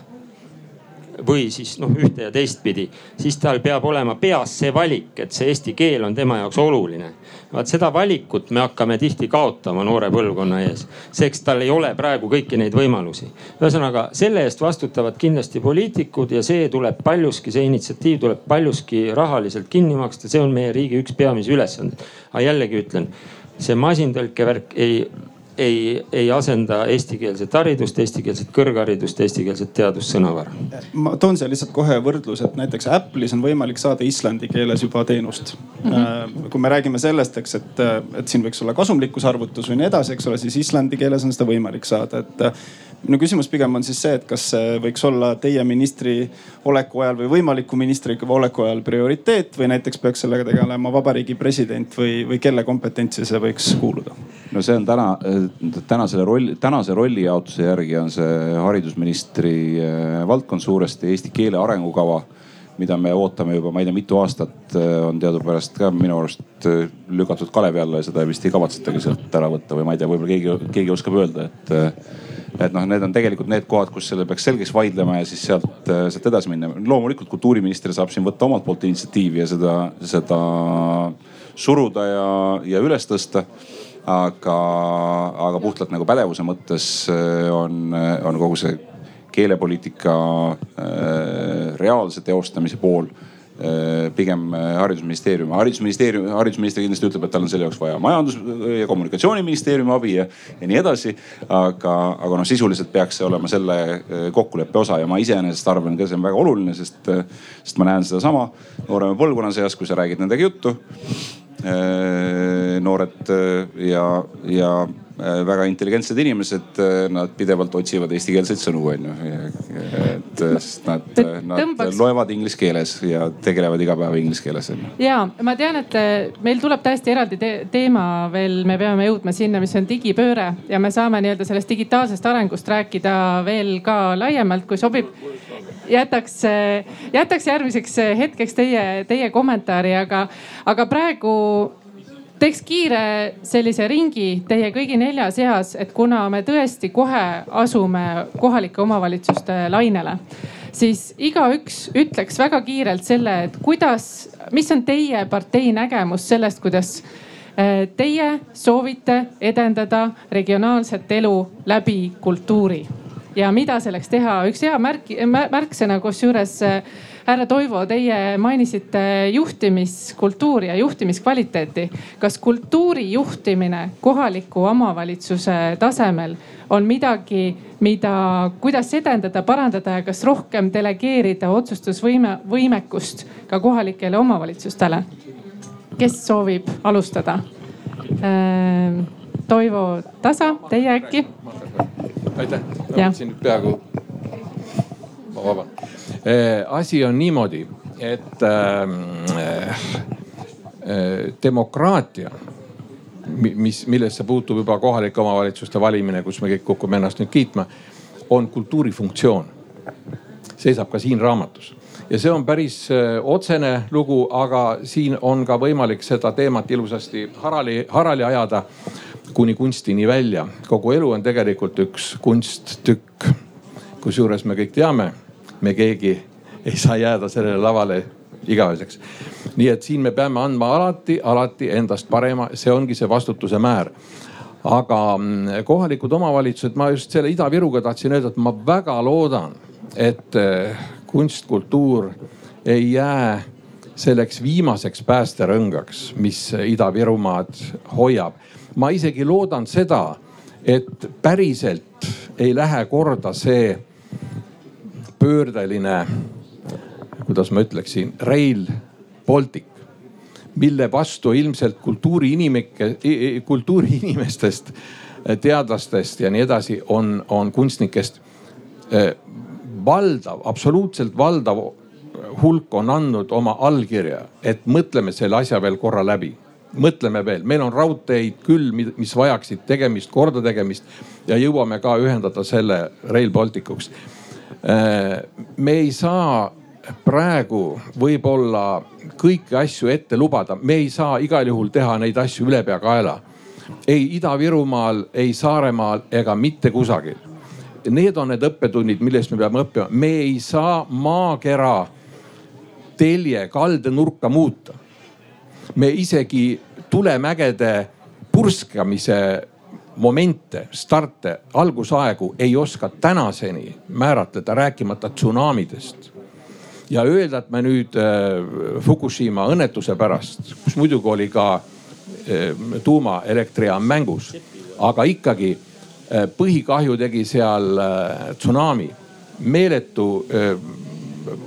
või siis noh, ühte ja teistpidi, siis tal peab olema peas see valik, et see eesti keel on tema jaoks oluline. vaat seda valikut me hakkame tihti kaotama noore põlvkonna ees, seks tal ei ole praegu kõiki neid võimalusi. ühesõnaga selle eest vastutavad kindlasti poliitikud ja see tuleb paljuski, see initsiatiiv tuleb paljuski rahaliselt kinni maksta, see on meie riigi üks peamisi ülesandeid. aga jällegi ütlen, see masintõlke värk ei ei, ei asenda eestikeelset haridust, eestikeelset kõrgharidust, eestikeelset teadussõnavara. ma toon siia lihtsalt kohe võrdluse, et näiteks Apple'is on võimalik saada islandi keeles juba teenust mm. -hmm. kui me räägime sellest, eks, et, et siin võiks olla kasumlikkusarvutus või nii edasi, eks ole, siis islandi keeles on seda võimalik saada, et minu küsimus pigem on siis see, et kas see võiks olla teie ministri oleku ajal või võimaliku ministri oleku ajal prioriteet või näiteks peaks sellega tegelema vabariigi president või, või kelle kompetentsi see võiks kuuluda? no see on täna, tänasele rolli, tänase rollijaotuse järgi on see haridusministri äh, valdkond suuresti eesti keele arengukava mida me ootame juba, ma ei tea, mitu aastat, äh, on teadupärast ka minu arust äh, lükatud kalevi alla ja seda vist ei kavatsetagi sealt ära võtta või ma ei tea, võib-olla keegi, keegi oskab öelda, et et noh, need on tegelikult need kohad, kus selle peaks selgeks vaidlema ja siis sealt, sealt edasi minna. loomulikult kultuuriminister saab siin võtta omalt poolt initsiatiivi ja seda, seda suruda ja, ja üles tõsta aga, aga puhtalt nagu pädevuse mõttes on, on kogu see keelepoliitika äh, reaalse teostamise pool Äh, pigem äh, haridusministeerium. haridusministeerium, haridusminister kindlasti ütleb, et tal on selle jaoks vaja majandus- ja kommunikatsiooniministeeriumi abi ja, ja nii edasi. aga, aga noh, sisuliselt peaks see olema selle kokkuleppe osa ja ma iseenesest arvan ka see on väga oluline, sest, sest ma näen sedasama noorema põlvkonna seas, kui sa räägid nendega juttu. noored ja, ja väga intelligentsed inimesed, nad pidevalt otsivad eestikeelseid sõnu, onju. et sest nad, nad tõmbaks... loevad inglise keeles ja tegelevad iga päev inglise keeles onju. ja ma tean, et meil tuleb täiesti eraldi te teema veel, me peame jõudma sinna, mis on digipööre ja me saame nii-öelda sellest digitaalsest arengust rääkida veel ka laiemalt, kui sobib jätaks, jätaks järgmiseks hetkeks teie, teie kommentaari, aga, aga praegu teeks kiire sellise ringi teie kõigi nelja seas, et kuna me tõesti kohe asume kohalike omavalitsuste lainele, siis igaüks ütleks väga kiirelt selle, et kuidas, mis on teie partei nägemus sellest, kuidas eh, teie soovite edendada regionaalset elu läbi kultuuri ja mida selleks teha. üks hea märk, märksõna, kusjuures äh, härra Toivo, teie mainisite juhtimiskultuuri ja juhtimiskvaliteeti. kas kultuuri juhtimine kohaliku omavalitsuse tasemel on midagi, mida, kuidas edendada, parandada ja kas rohkem delegeerida otsustusvõime, võimekust ka kohalikele omavalitsustele? kes soovib alustada? Äh, Toivo Tasa, teie äkki? aitäh, ma mõtlesin peaaegu, ma vabandan asi on niimoodi, et ähm, äh, äh, demokraatia, mis, millesse puutub juba kohalike omavalitsuste valimine, kus me kõik kukume ennast nüüd kiitma, on kultuuri funktsioon. seisab ka siin raamatus ja see on päris äh, otsene lugu, aga siin on ka võimalik seda teemat ilusasti harali, harali ajada kuni kunstini välja. kogu elu on tegelikult üks kunsttükk. kusjuures me kõik teame me keegi ei saa jääda sellele lavale igaveseks. nii et siin me peame andma alati, alati endast parema, see ongi see vastutuse määr aga mm, kohalikud omavalitsused, ma just selle Ida-Viruga tahtsin öelda, et ma väga loodan, et eh, kunst, kultuur ei jää selleks viimaseks päästerõngaks, mis Ida-Virumaad hoiab. ma isegi loodan seda, et päriselt ei lähe korda see pöördeline, kuidas ma ütleksin, Rail Baltic, mille vastu ilmselt kultuuriinimike, kultuuriinimestest, teadlastest ja nii edasi on, on kunstnikest eh, valdav, absoluutselt valdav hulk on andnud oma allkirja, et mõtleme selle asja veel korra läbi. Mõtleme veel, meil on raudteid küll, mis vajaksid tegemist, kordategemist ja jõuame ka ühendada selle Rail Balticuks. Äh, me ei saa praegu võib-olla kõiki asju ette lubada, me ei saa igal juhul teha neid asju ülepeakaela. ei Ida-Virumaal, ei Saaremaal ega mitte kusagil. Need on need õppetunnid, millest me peame õppima, me ei saa maakera telje kaldenurka muuta. me isegi tulemägede purskamise momente, starte, algusaegu ei oska tänaseni määratleda, rääkimata tsunamidest. ja öelda, et me nüüd äh, Fukushima õnnetuse pärast, kus muidugi oli ka äh, tuumaelektrijaam mängus, aga ikkagi äh, põhikahju tegi seal tsunami, meeletu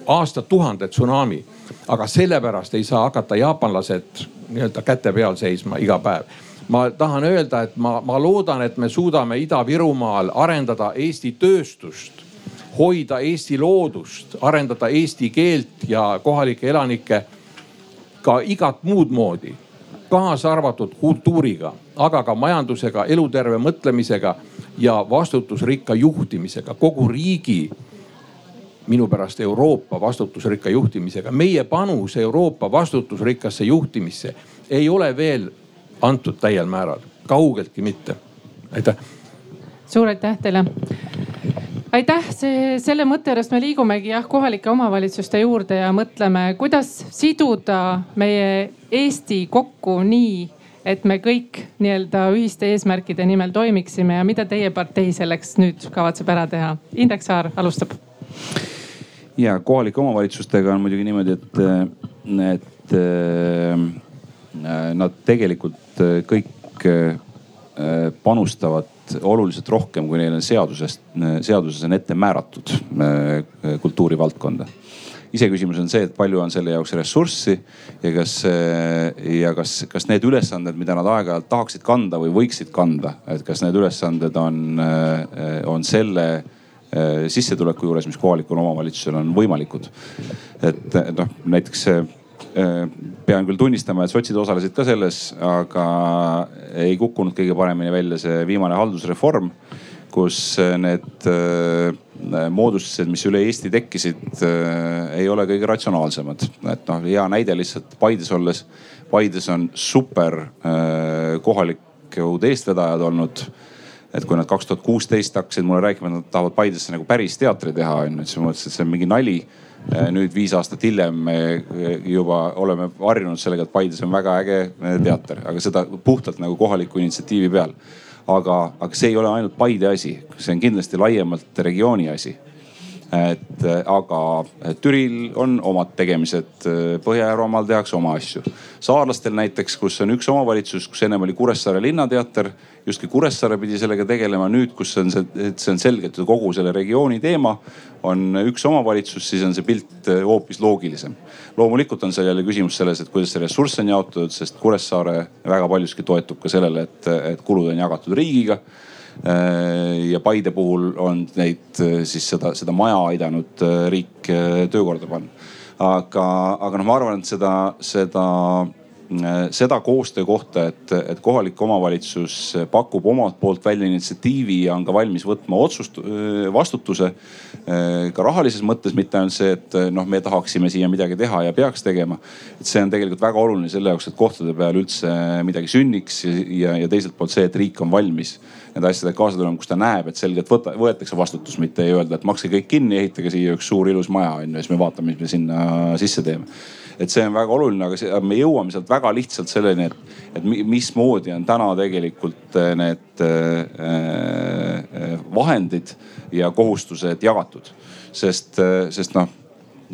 aastatuhande tsunami aga sellepärast ei saa hakata jaapanlased nii-öelda käte peal seisma iga päev ma tahan öelda, et ma, ma loodan, et me suudame Ida-Virumaal arendada Eesti tööstust, hoida Eesti loodust, arendada eesti keelt ja kohalikke elanikke ka igat muud moodi, kaasa arvatud kultuuriga, aga ka majandusega, eluterve mõtlemisega ja vastutusrikka juhtimisega, kogu riigi minu pärast Euroopa vastutusrikka juhtimisega. meie panus Euroopa vastutusrikkasse juhtimisse ei ole veel antud täiel määral, kaugeltki mitte. aitäh. suur aitäh teile aitäh, see, selle mõtte juurest me liigumegi jah kohalike omavalitsuste juurde ja mõtleme, kuidas siduda meie Eesti kokku nii, et me kõik nii-öelda ühiste eesmärkide nimel toimiksime ja mida teie partei selleks nüüd kavatseb ära teha? Indrek Saar alustab. ja kohalike omavalitsustega on muidugi niimoodi, et, et nad tegelikult äh, kõik äh, panustavad oluliselt rohkem, kui neil on seadusest, seaduses on ette määratud kultuurivaldkonda. iseküsimus on see, et palju on selle jaoks ressurssi ja kas, ja kas, kas need ülesanded, mida nad aeg-ajalt tahaksid kanda või võiksid kanda, et kas need ülesanded on, on selle sissetuleku juures, mis kohalikul omavalitsusel on võimalikud. et noh, näiteks pean küll tunnistama, et sotsid osalesid ka selles, aga ei kukkunud kõige paremini välja see viimane haldusreform kus äh, need äh, moodustised, mis üle Eesti tekkisid, äh, ei ole kõige ratsionaalsemad. et noh, hea näide lihtsalt Paides olles. Paides on super kohalikud eestvedajad olnud et kui nad kaks tuhat kuusteist hakkasid mulle rääkima, et nad tahavad Paidesse nagu päris teatri teha onju, siis ma mõtlesin, et see on mingi nali. Nüüd viis aastat hiljem me juba oleme harjunud sellega, et Paides on väga äge teater, aga seda puhtalt nagu kohaliku initsiatiivi peal. Aga, aga see ei ole ainult Paide asi, see on kindlasti laiemalt regiooni asi et aga Türil on omad tegemised, Põhja-Järvamaal tehakse oma asju. saarlastel näiteks, kus on üks omavalitsus, kus ennem oli Kuressaare linnateater, justkui Kuressaare pidi sellega tegelema. nüüd, kus on see, see on selgelt ju kogu selle regiooni teema, on üks omavalitsus, siis on see pilt hoopis loogilisem. loomulikult on seal jälle küsimus selles, et kuidas see ressurss on jaotatud, sest Kuressaare väga paljuski toetub ka sellele, et, et kulud on jagatud riigiga Äh, ja Paide puhul on neid äh, siis seda, seda maja aidanud äh, riik töökorda panna. aga, aga noh, ma arvan, et seda, seda seda koostöö kohta, et, et kohalik omavalitsus pakub omalt poolt välja initsiatiivi ja on ka valmis võtma otsust, vastutuse. ka rahalises mõttes, mitte ainult see, et noh, me tahaksime siia midagi teha ja peaks tegema. et see on tegelikult väga oluline selle jaoks, et kohtade peal üldse midagi sünniks ja, ja teiselt poolt see, et riik on valmis nende asjadega kaasa tulema, kus ta näeb, et selgelt võta, võetakse vastutus, mitte ei öelda, et makske kõik kinni, ehitage siia üks suur ilus maja on ju siis me vaatame, mis me sinna sisse teeme et see on väga oluline, aga me jõuame sealt väga lihtsalt selleni, et, et mismoodi on täna tegelikult äh, need äh, äh, vahendid ja kohustused jagatud. sest, sest noh,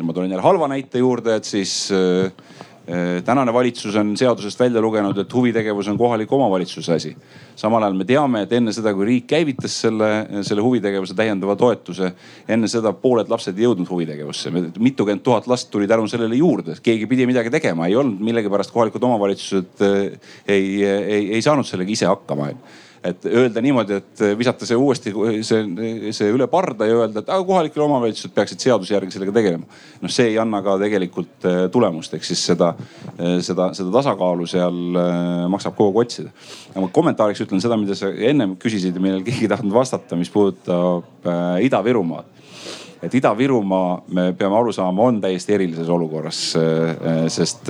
ma tulen jälle halva näite juurde, et siis tänane valitsus on seadusest välja lugenud, et huvitegevus on kohaliku omavalitsuse asi. samal ajal me teame, et enne seda, kui riik käivitas selle, selle huvitegevuse täiendava toetuse, enne seda pooled lapsed ei jõudnud huvitegevusse. mitukümmend tuhat last tuli tänu sellele juurde, keegi pidi midagi tegema, ei olnud millegipärast kohalikud omavalitsused äh, ei, ei, ei saanud sellega ise hakkama et öelda niimoodi, et visata see uuesti see, see üle parda ja öelda, et kohalikud omavalitsused peaksid seaduse järgi sellega tegelema. noh, see ei anna ka tegelikult äh, tulemust, ehk siis seda, äh, seda, seda tasakaalu seal äh, maksab kogu aeg otsida. aga ma kommentaariks ütlen seda, mida sa ennem küsisid ja millele keegi ei tahtnud vastata, mis puudutab Ida-Virumaad et Ida-Virumaa, me peame aru saama, on täiesti erilises olukorras. sest,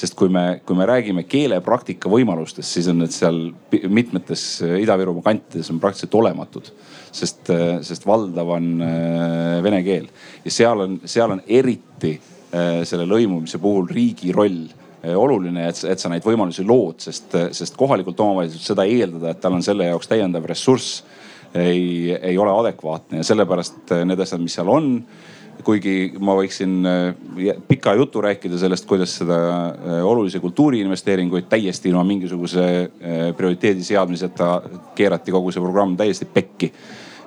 sest kui me, kui me räägime keelepraktika võimalustest, siis on need seal mitmetes Ida-Virumaa kantides on praktiliselt olematud. sest, sest valdav on äh, vene keel ja seal on, seal on eriti äh, selle lõimumise puhul riigi roll äh, oluline, et, et sa neid võimalusi lood, sest, sest kohalikult omavalitsuselt seda eeldada, et tal on selle jaoks täiendav ressurss ei, ei ole adekvaatne ja sellepärast äh, need asjad, mis seal on kuigi ma võiksin äh, pika jutu rääkida sellest, kuidas seda äh, olulisi kultuuriinvesteeringuid täiesti ilma mingisuguse prioriteedi seadmiseta keerati kogu see programm täiesti pekki.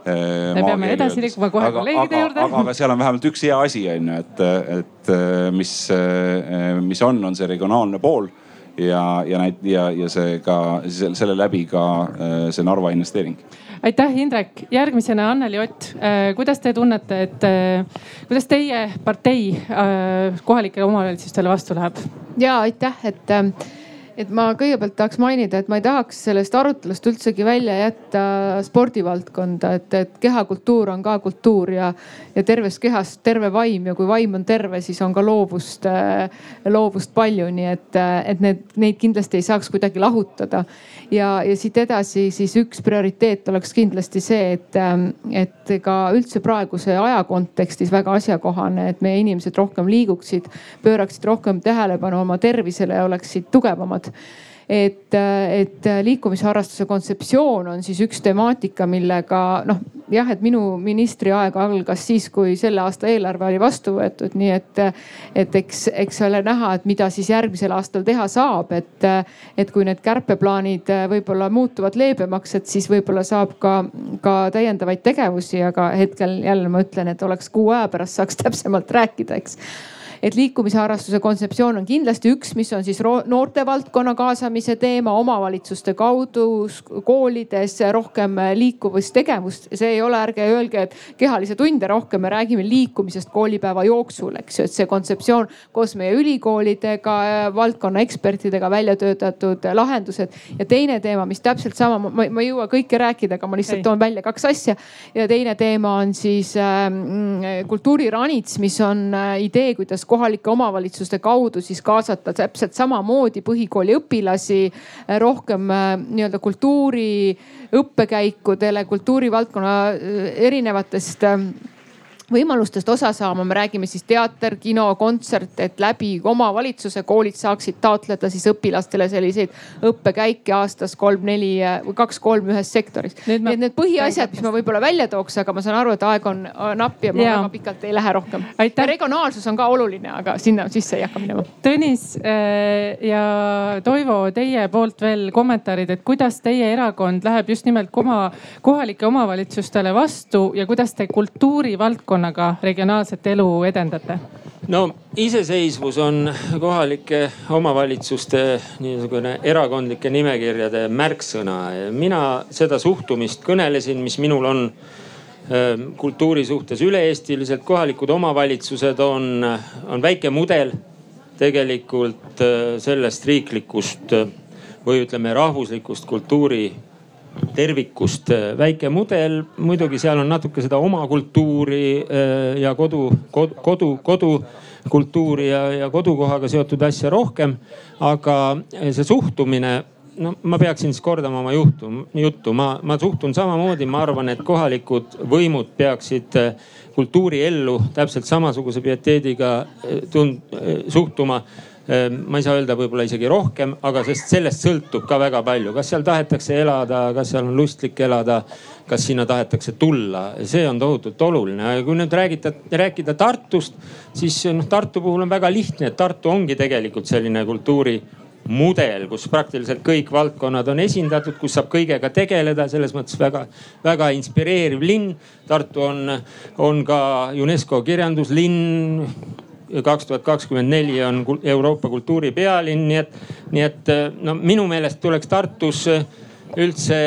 me peame edasi liikuma kohe kolleegide juurde. aga, aga seal on vähemalt üks hea asi on ju, et, et mis, mis on, on see regionaalne pool ja, ja näit- ja, ja see ka selle läbi ka see Narva investeering aitäh, Indrek. järgmisena Anneli Ott. Äh, kuidas te tunnete, et äh, kuidas teie partei äh, kohalikele omavalitsustele vastu läheb? ja aitäh, et et ma kõigepealt tahaks mainida, et ma ei tahaks sellest arutelust üldsegi välja jätta spordivaldkonda, et, et kehakultuur on ka kultuur ja, ja tervest kehast terve vaim ja kui vaim on terve, siis on ka loovust, loovust palju, nii et, et need, neid kindlasti ei saaks kuidagi lahutada. ja, ja siit edasi siis üks prioriteet oleks kindlasti see, et, et ka üldse praeguse aja kontekstis väga asjakohane, et meie inimesed rohkem liiguksid, pööraksid rohkem tähelepanu oma tervisele ja oleksid tugevamad et, et liikumisharrastuse kontseptsioon on siis üks temaatika, millega noh, jah, et minu ministriaeg algas siis, kui selle aasta eelarve oli vastu võetud, nii et, et eks, eks ole näha, et mida siis järgmisel aastal teha saab, et, et kui need kärpeplaanid võib-olla muutuvad leebemaks, et siis võib-olla saab ka, ka täiendavaid tegevusi, aga hetkel jälle ma ütlen, et oleks kuu aja pärast saaks täpsemalt rääkida, eks et liikumisharrastuse kontseptsioon on kindlasti üks, mis on siis noortevaldkonna kaasamise teema omavalitsuste kaudu koolides rohkem liikuvustegevust. see ei ole, ärge öelge, et kehalisi tunde rohkem, me räägime liikumisest koolipäeva jooksul, eks ju, et see kontseptsioon koos meie ülikoolidega, valdkonna ekspertidega välja töötatud lahendused. ja teine teema, mis täpselt sama, ma ei jõua kõike rääkida, aga ma lihtsalt toon välja kaks asja. ja teine teema on siis äh, kultuuriranits, mis on äh, idee, kuidas kohalike omavalitsuste kaudu siis kaasata täpselt samamoodi põhikooli õpilasi eh, rohkem eh, nii-öelda kultuuri õppekäikudele, kultuurivaldkonna eh, erinevatest võimalustest osa saama, me räägime siis teater, kino, kontsert, et läbi omavalitsuse koolid saaksid taotleda siis õpilastele selliseid õppekäike aastas kolm-neli või kaks-kolm ühes sektoris. nii et need põhiasjad, mis ma võib-olla välja tooks, aga ma saan aru, et aeg on napp ja ma ja. väga pikalt ei lähe rohkem. regionaalsus on ka oluline, aga sinna sisse ei hakka minema. Tõnis äh, ja Toivo, teie poolt veel kommentaarid, et kuidas teie erakond läheb just nimelt oma kohalike omavalitsustele vastu ja kuidas te kultuurivaldkonna piirkonnaga regionaalset elu edendate? no iseseisvus on kohalike omavalitsuste niisugune erakondlike nimekirjade märksõna. mina seda suhtumist kõnelesin, mis minul on kultuuri suhtes üle-eestiliselt. kohalikud omavalitsused on, on väike mudel tegelikult sellest riiklikust või ütleme rahvuslikust kultuuri tervikust äh, väike mudel. muidugi seal on natuke seda oma kultuuri äh, ja kodu, kodu, kodu, kodukultuuri ja, ja kodukohaga seotud asja rohkem. aga see suhtumine, no ma peaksin siis kordama oma juhtu, juttu, ma, ma suhtun samamoodi, ma arvan, et kohalikud võimud peaksid äh, kultuuriellu täpselt samasuguse pieteediga tund-, suhtuma ma ei saa öelda, võib-olla isegi rohkem, aga sest sellest sõltub ka väga palju, kas seal tahetakse elada, kas seal on lustlik elada, kas sinna tahetakse tulla, see on tohutult oluline. kui nüüd räägida, rääkida Tartust, siis noh, Tartu puhul on väga lihtne, et Tartu ongi tegelikult selline kultuurimudel, kus praktiliselt kõik valdkonnad on esindatud, kus saab kõigega tegeleda, selles mõttes väga-väga inspireeriv linn. Tartu on, on ka UNESCO kirjanduslinn kaks tuhat kakskümmend neli on Euroopa kultuuripealinn, nii et, nii et no minu meelest tuleks Tartus üldse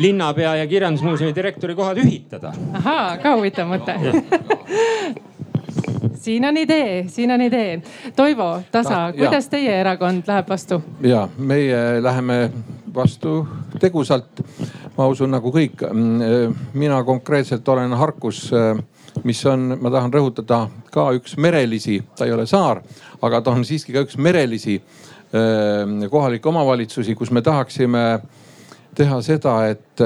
linnapea ja kirjandusmuuseumi direktori kohad ühitada. ahaa, ka huvitav mõte siin on idee, siin on idee. Toivo, Tasa, kuidas teie erakond läheb vastu? ja meie läheme vastu tegusalt. ma usun nagu kõik. mina konkreetselt olen Harkus mis on, ma tahan rõhutada, ka üks merelisi, ta ei ole saar, aga ta on siiski ka üks merelisi kohalikke omavalitsusi, kus me tahaksime teha seda, et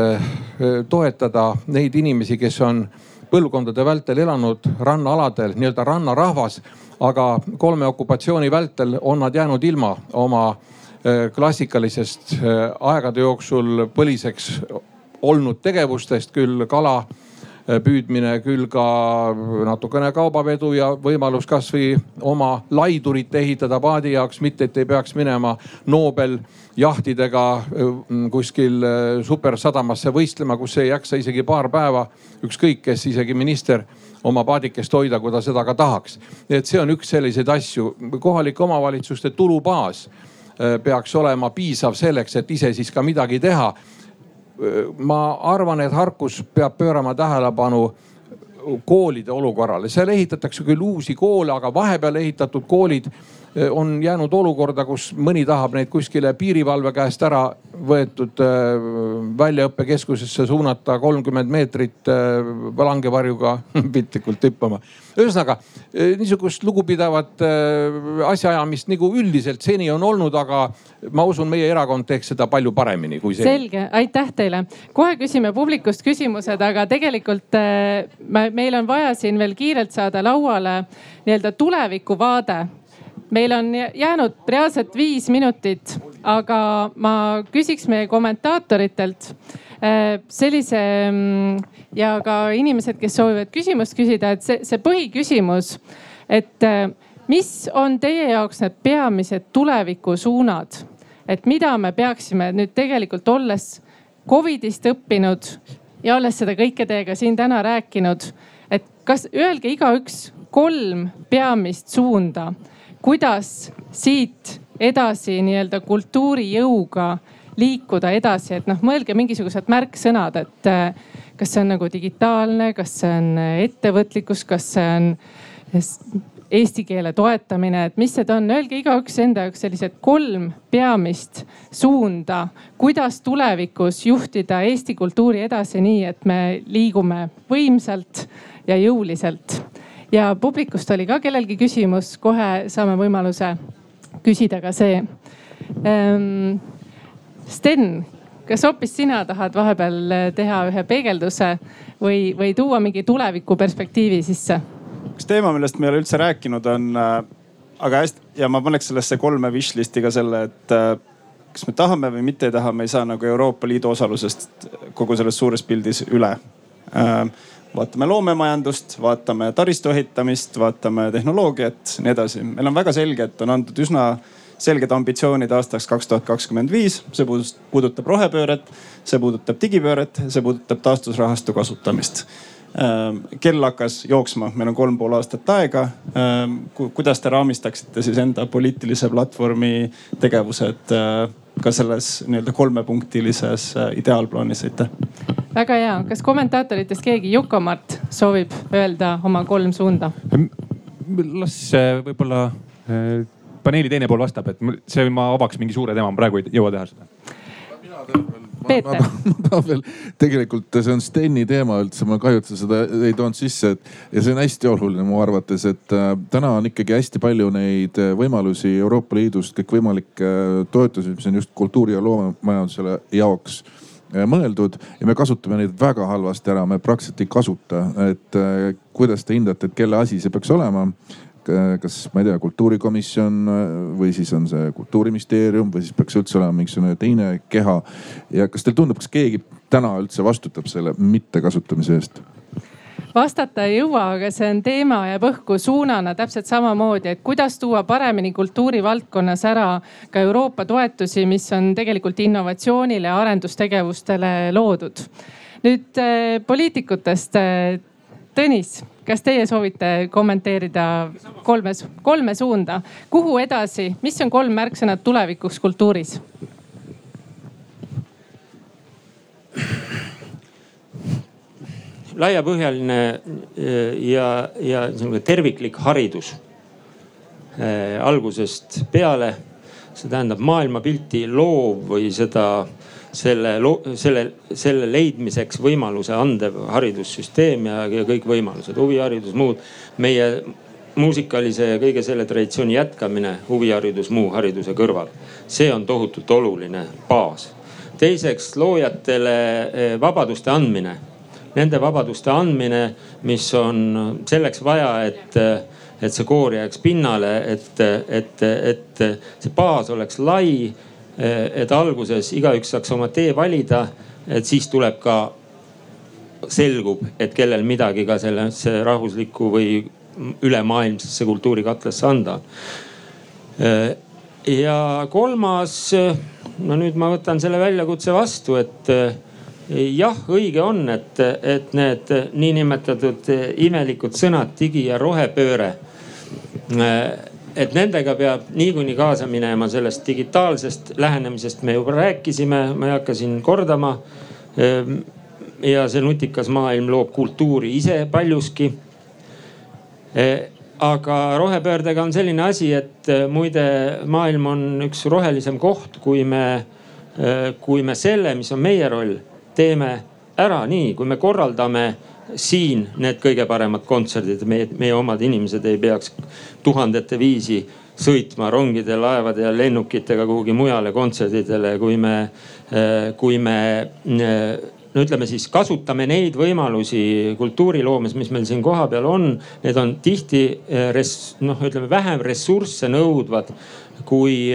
toetada neid inimesi, kes on põlvkondade vältel elanud rannaaladel, nii-öelda rannarahvas. aga kolme okupatsiooni vältel on nad jäänud ilma oma klassikalisest aegade jooksul põliseks olnud tegevustest, küll kala püüdmine, küll ka natukene kaubavedu ja võimalus kasvõi oma laidurit ehitada paadi jaoks, mitte et ei peaks minema Nobel jahtidega äh, kuskil äh, supersadamasse võistlema, kus ei jaksa isegi paar päeva, ükskõik kes, isegi minister oma paadikest hoida, kui ta seda ka tahaks. et see on üks selliseid asju, kohalike omavalitsuste tulubaas peaks olema piisav selleks, et ise siis ka midagi teha ma arvan, et Harkus peab pöörama tähelepanu koolide olukorrale, seal ehitatakse küll uusi koole, aga vahepeal ehitatud koolid on jäänud olukorda, kus mõni tahab neid kuskile piirivalve käest ära võetud eh, väljaõppekeskusesse suunata kolmkümmend meetrit eh, langevarjuga piltlikult hüppama ühesõnaga niisugust lugupidavat asjaajamist nagu üldiselt seni on olnud, aga ma usun, meie erakond teeks seda palju paremini kui seni. selge, aitäh teile. kohe küsime publikust küsimused, aga tegelikult me, meil on vaja siin veel kiirelt saada lauale nii-öelda tulevikuvaade meil on jäänud reaalselt viis minutit, aga ma küsiks meie kommentaatoritelt äh, sellise mm, ja ka inimesed, kes soovivad küsimust küsida, et see, see põhiküsimus, et äh, mis on teie jaoks need peamised tulevikusuunad, et mida me peaksime nüüd tegelikult olles Covidist õppinud ja olles seda kõike teiega siin täna rääkinud, et kas öelge igaüks kolm peamist suunda, kuidas siit edasi nii-öelda kultuurijõuga liikuda edasi, et noh, mõelge mingisugused märksõnad, et äh, kas see on nagu digitaalne, kas see on ettevõtlikkus, kas see on eesti keele toetamine, et mis need on, öelge igaüks enda jaoks sellised kolm peamist suunda, kuidas tulevikus juhtida Eesti kultuuri edasi nii, et me liigume võimsalt ja jõuliselt. Ja publikust oli ka kellelgi küsimus, kohe saame võimaluse küsida ka see ähm,. Sten, kas hoopis sina tahad vahepeal teha ühe peegelduse või, või tuua mingi tuleviku perspektiivi sisse? üks teema, millest me ei ole üldse rääkinud, on äh, aga hästi ja ma paneks sellesse kolme wish list'i ka selle, et äh, kas me tahame või mitte ei taha, me ei saa nagu Euroopa Liidu osalusest kogu selles suures pildis üle äh,. Vaatame loomemajandust, vaatame taristu ehitamist, vaatame tehnoloogiat, nii edasi. meil on väga selge, et on antud üsna selged ambitsioonid aastaks kaks tuhat kakskümmend viis, see puudutab rohepööret, see puudutab digipööret, see puudutab taastusrahastu kasutamist Ehm, kell hakkas jooksma, meil on kolm pool aastat aega. Ehm, kuidas te raamistaksite siis enda poliitilise platvormi tegevused äh, ka selles nii-öelda kolmepunktilises äh, ideaalplaanis, aitäh. väga hea, kas kommentaatoritest keegi, Juko-Mart soovib öelda oma kolm suunda? las äh, võib-olla paneeli teine pool vastab, et see ma avaks mingi suure teema, ma praegu ei jõua teha seda. mina teen veel Peeter. ma tahan veel, tegelikult see on Steni teema üldse, ma kahju, et sa seda ei toonud sisse, et ja see on hästi oluline mu arvates, et äh, täna on ikkagi hästi palju neid äh, võimalusi Euroopa Liidust, kõikvõimalikke äh, toetusi, mis on just kultuuri ja loomemajandusele jaoks äh, mõeldud ja me kasutame neid väga halvasti ära, me praktiliselt ei kasuta, et äh, kuidas te hindate, et kelle asi see peaks olema kas ma ei tea, kultuurikomisjon äh, või siis on see kultuuriministeerium või siis peaks üldse olema mingisugune teine keha. ja kas teile tundub, kas keegi täna üldse vastutab selle mittekasutamise eest? vastata ei jõua, aga see on teema jääb õhku suunana täpselt samamoodi, et kuidas tuua paremini kultuurivaldkonnas ära ka Euroopa toetusi, mis on tegelikult innovatsioonile ja arendustegevustele loodud. nüüd äh, poliitikutest äh, Tõnis, kas teie soovite kommenteerida kolmes, kolme suunda, kuhu edasi, mis on kolm märksõnad tulevikuks kultuuris? laiapõhjaline eh, ja, ja niisugune terviklik haridus eh, algusest peale. see tähendab maailmapilti loov või seda selle, selle, selle leidmiseks võimaluse andev haridussüsteem ja, ja kõik võimalused, huviharidus, muud. meie muusikalise ja kõige selle traditsiooni jätkamine, huviharidus muu hariduse kõrval. see on tohutult oluline baas. teiseks loojatele eh, vabaduste andmine, nende vabaduste andmine, mis on selleks vaja, et et see koor jääks pinnale, et, et, et see baas oleks lai Eh, et alguses igaüks saaks oma tee valida, et siis tuleb ka, selgub, et kellel midagi ka sellesse rahvuslikku või ülemaailmsesse kultuurikatlasse anda. Eh, ja kolmas, no nüüd ma võtan selle väljakutse vastu, et eh, jah, õige on, et, et need niinimetatud imelikud sõnad digi ja rohepööre et nendega peab niikuinii kaasa minema sellest digitaalsest lähenemisest me juba rääkisime, ma ei hakka siin kordama. Ehm, ja see nutikas maailm loob kultuuri ise paljuski. Ehm, aga rohepöördega on selline asi, et eh, muide maailm on üks rohelisem koht, kui me, eh, kui me selle, mis on meie roll, teeme ära nii, kui me korraldame siin need kõige paremad kontserdid, meie, meie omad inimesed ei peaks tuhandete viisi sõitma rongide, laevade ja lennukitega kuhugi mujale kontserdidele, kui me, kui me no ütleme siis kasutame neid võimalusi kultuuriloomes, mis meil siin kohapeal on. Need on tihti res-, noh, ütleme vähem ressursse nõudvad kui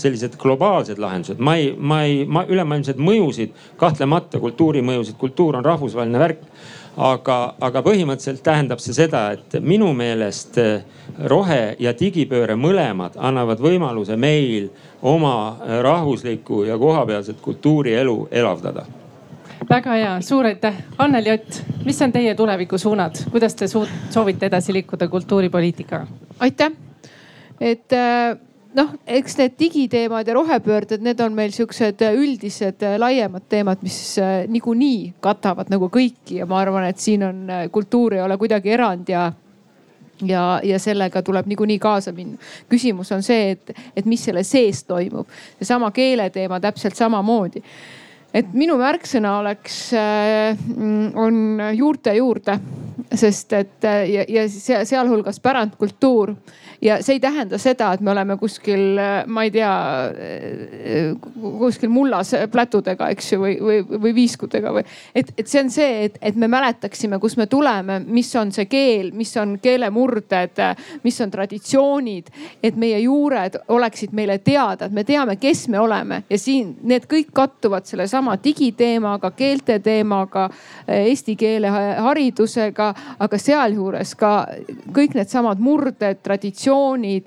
sellised globaalsed lahendused. ma ei, ma ei, ma ülemaailmseid mõjusid, kahtlemata kultuurimõjusid, kultuur on rahvusvaheline värk aga, aga põhimõtteliselt tähendab see seda, et minu meelest eh, rohe ja digipööre mõlemad annavad võimaluse meil oma rahvuslikku ja kohapealset kultuurielu elavdada väga hea, suur aitäh. Anneli Ott, mis on teie tulevikusuunad, kuidas te soovite edasi liikuda kultuuripoliitikaga? aitäh, et äh noh, eks need digiteemad ja rohepöörded, need on meil siuksed üldised laiemad teemad, mis äh, niikuinii katavad nagu kõiki ja ma arvan, et siin on äh, kultuur ei ole kuidagi erand ja ja, ja sellega tuleb niikuinii kaasa minna. küsimus on see, et, et mis selle sees toimub. seesama keeleteema täpselt samamoodi. et minu märksõna oleks äh,, on juurte juurde, sest et ja, ja sealhulgas pärandkultuur ja see ei tähenda seda, et me oleme kuskil, ma ei tea, kuskil mullas plätudega, eks ju, või, või, või viiskudega või. et, et see on see, et, et me mäletaksime, kust me tuleme, mis on see keel, mis on keelemurded, mis on traditsioonid. et meie juured oleksid meile teada, et me teame, kes me oleme ja siin need kõik kattuvad sellesama digiteemaga, keelte teemaga, eesti keele haridusega, aga sealjuures ka kõik needsamad murded, traditsioonid organisatsioonid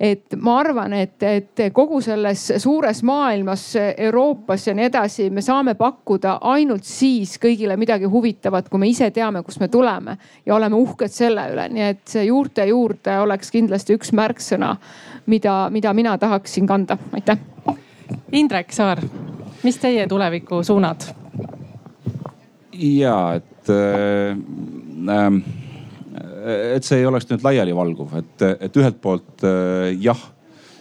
et ma arvan, et, et kogu selles suures maailmas, Euroopas ja nii edasi, me saame pakkuda ainult siis kõigile midagi huvitavat, kui me ise teame, kust me tuleme ja oleme uhked selle üle. nii et see juurte juurde oleks kindlasti üks märksõna, mida, mida mina tahaksin kanda. aitäh. Indrek Saar, mis teie tulevikusuunad? ja, et äh, äh et see ei oleks nüüd laialivalguv, et, et ühelt poolt äh, jah,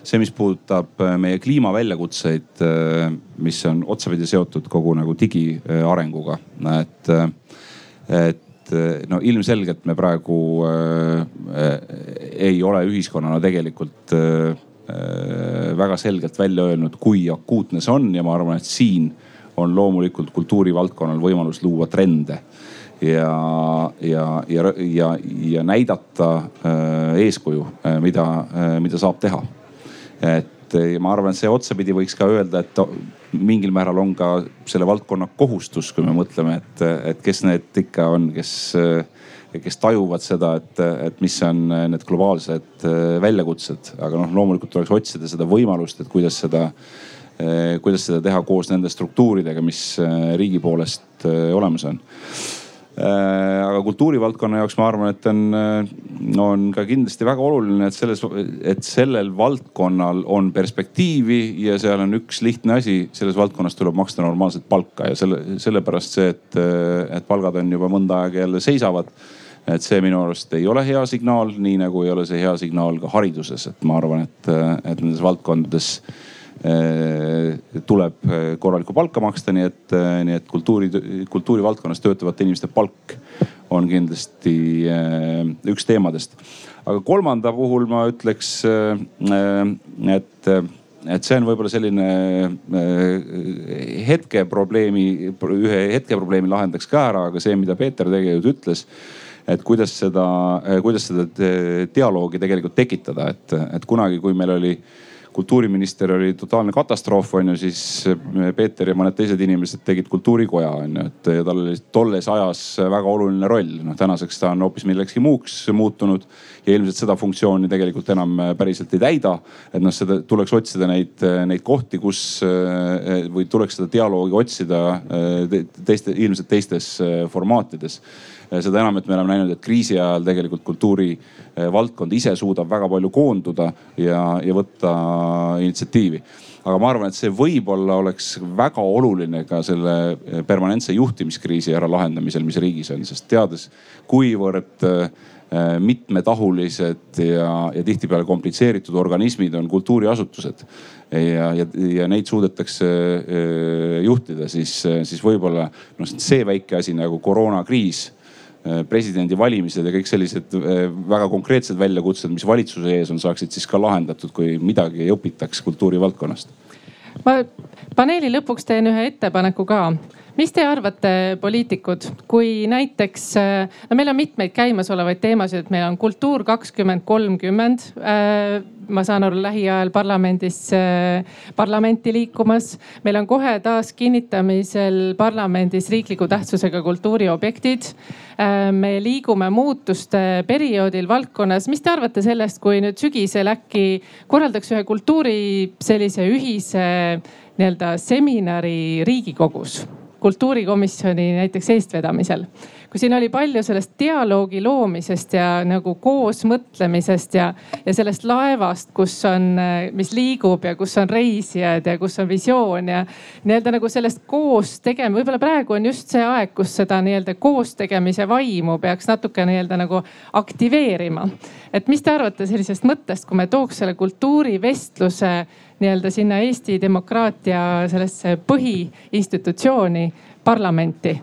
see, mis puudutab äh, meie kliimaväljakutseid, äh, mis on otsapidi seotud kogu nagu digiarenguga, et, et no ilmselgelt me praegu ei ole ühiskonnana tegelikult väga selgelt välja öelnud, kui akuutne see on ja ma arvan, et siin on loomulikult kultuurivaldkonnal võimalus luua trende ja, ja, ja, ja, ja näidata äh, eeskuju, äh, mida, äh, mida saab teha. et ma arvan, see otsapidi võiks ka öelda, et mingil määral on ka selle valdkonna kohustus, kui me mõtleme, et, et kes need ikka on, kes, kes tajuvad seda, et, et mis on need globaalsed väljakutsed. aga noh, loomulikult tuleks otsida seda võimalust, et kuidas seda kuidas seda teha koos nende struktuuridega, mis riigi poolest olemas on aga kultuurivaldkonna jaoks ma arvan, et on, äh, on ka kindlasti väga oluline, et selles, et sellel valdkonnal on perspektiivi ja seal on üks lihtne asi, selles valdkonnas tuleb maksta normaalset palka ja selle, sellepärast see, et, et palgad on juba mõnda aega jälle seisavad et see minu arust ei ole hea signaal, nii nagu ei ole see hea signaal ka hariduses, et ma arvan, et, et nendes valdkondades Äh, tuleb äh, korralikku palka maksta, nii et, äh, nii et kultuuri, kultuurivaldkonnas töötavate inimeste palk on kindlasti üks teemadest. aga kolmanda puhul ma ütleks, et, et see on võib-olla selline hetkeprobleemi, ühe hetkeprobleemi lahendaks ka ära, aga see, mida Peeter tegelikult ütles et kuidas seda, kuidas seda dialoogi tegelikult tekitada, et, et kunagi, kui meil oli äh, kultuuriminister oli totaalne katastroof, on ju, siis eh, Peeter ja mõned teised inimesed tegid kultuurikoja, on ju, et tal oli tolles ajas väga oluline roll. noh, tänaseks ta on hoopis millekski muuks muutunud ja ilmselt seda funktsiooni tegelikult enam eh, päriselt ei täida. et noh, seda tuleks otsida neid, eh, neid kohti, kus või tuleks seda dialoogi otsida teiste, ilmselt teistes formaatides seda enam, et me oleme näinud, et kriisi ajal tegelikult kultuurivaldkond ise suudab väga palju koonduda ja, ja võtta initsiatiivi. Aga ma arvan, et see võib-olla oleks väga oluline ka selle permanentse juhtimiskriisi ära lahendamisel, mis riigis on, sest teades, kuivõrd mitmetahulised ja, ja tihtipeale komplitseeritud organismid on kultuuriasutused ja, ja, ja neid suudetakse juhtida, siis, siis võib-olla noh, see väike asi nagu koroonakriis presidendivalimised ja kõik sellised äh, väga konkreetsed väljakutsed, mis valitsuse ees on, saaksid siis ka lahendatud, kui midagi õpitaks kultuurivaldkonnast. ma paneeli lõpuks teen ühe ettepaneku ka. Mis te arvate, poliitikud, kui näiteks, no meil on mitmeid käimasolevaid teemasid, et meil on kultuur kakskümmend kolmkümmend äh, ma saan aru, lähiajal parlamendis, äh, parlamenti liikumas. meil on kohe taas kinnitamisel parlamendis riikliku tähtsusega kultuuriobjektid. Äh, me liigume muutuste perioodil valdkonnas. mis te arvate sellest, kui nüüd sügisel äkki korraldaks ühe kultuuri sellise ühise nii-öelda seminari Riigikogus? Kultuurikomisjoni näiteks eestvedamisel. kui siin oli palju sellest dialoogi loomisest ja nagu koosmõtlemisest ja, ja sellest laevast, kus on, mis liigub ja kus on reisijad ja kus on visioon ja nii-öelda nagu sellest koos tegema, võib-olla praegu on just see aeg, kus seda nii-öelda koos tegemise vaimu peaks natuke nii-öelda nagu aktiveerima. et mis te arvate sellisest mõttest, kui me tooks selle kultuurivestluse nii-öelda sinna Eesti demokraatia sellesse põhiinstitutsiooni, parlamenti?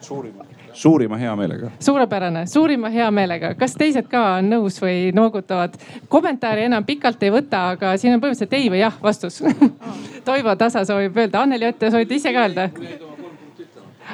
suurima, suurima heameelega. suurepärane, suurima heameelega. kas teised ka on nõus või noogutavad? kommentaari enam pikalt ei võta, aga siin on põhimõtteliselt ei või jah vastus Toivo Tasa soovib öelda, Anneli Ott, te soovite ise ka öelda?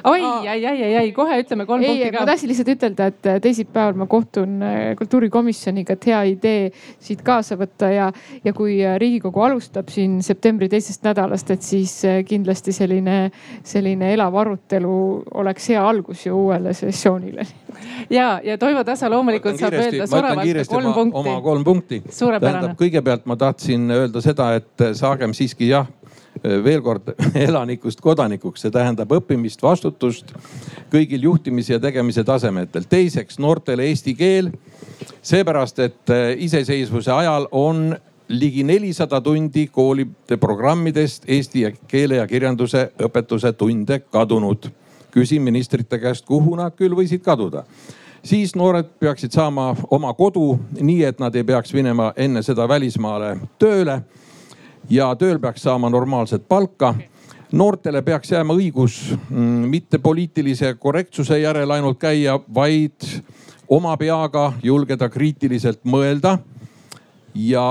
Oi, ai, ai, ai, ai, kohe ütleme kolm ei, punkti ka. ma tahtsin lihtsalt ütelda, et äh, teisipäeval ma kohtun äh, kultuurikomisjoniga, et hea idee siit kaasa võtta ja, ja kui äh, riigikogu alustab siin septembri teisest nädalast, et siis kindlasti selline, selline elav arutelu oleks hea algus ju uuele sessioonile. ja, ja Toivo Tasa loomulikult saab öelda soravalt kolm punkti. oma kolm punkti. tähendab, kõigepealt ma tahtsin öelda seda, et saagem siiski jah veel kord elanikust kodanikuks, see tähendab õppimist, vastutust kõigil juhtimise ja tegemise tasemetel. teiseks noortele eesti keel, seepärast et eh, iseseisvuse ajal on ligi nelisada tundi koolide programmidest eesti keele ja kirjanduse õpetuse tunde kadunud. küsin ministrite käest, kuhu nad küll võisid kaduda siis noored peaksid saama oma kodu, nii et nad ei peaks minema enne seda välismaale tööle ja tööl peaks saama normaalset palka. Noortele peaks jääma õigus mm, mitte poliitilise korrektsuse järel ainult käia, vaid oma peaga julgeda kriitiliselt mõelda. ja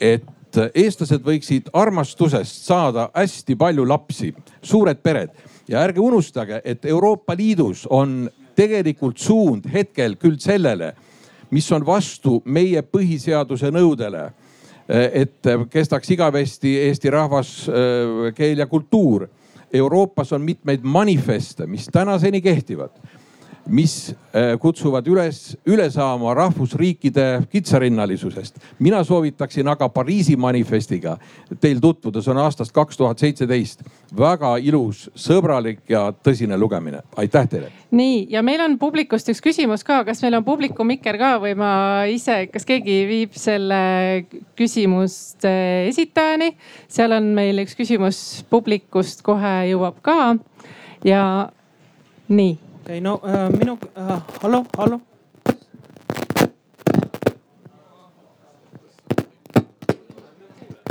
et eestlased võiksid armastusest saada hästi palju lapsi, suured pered. Ja ärge unustage, et Euroopa Liidus on tegelikult suund hetkel küll sellele, mis on vastu meie põhiseaduse nõudele et kestaks igavesti eesti rahvas, äh, keel ja kultuur. Euroopas on mitmeid manifeste, mis tänaseni kehtivad mis äh, kutsuvad üles üle saama rahvusriikide kitsarinnalisusest. mina soovitaksin aga Pariisi manifestiga teil tutvuda, see on aastast kaks tuhat seitseteist. väga ilus, sõbralik ja tõsine lugemine, aitäh teile. nii ja meil on publikust üks küsimus ka, kas meil on publiku mikker ka või ma ise, kas keegi viib selle küsimuste esitajani? seal on meil üks küsimus publikust, kohe jõuab ka ja nii okei okay,, no äh, minu äh,, hallo, hallo.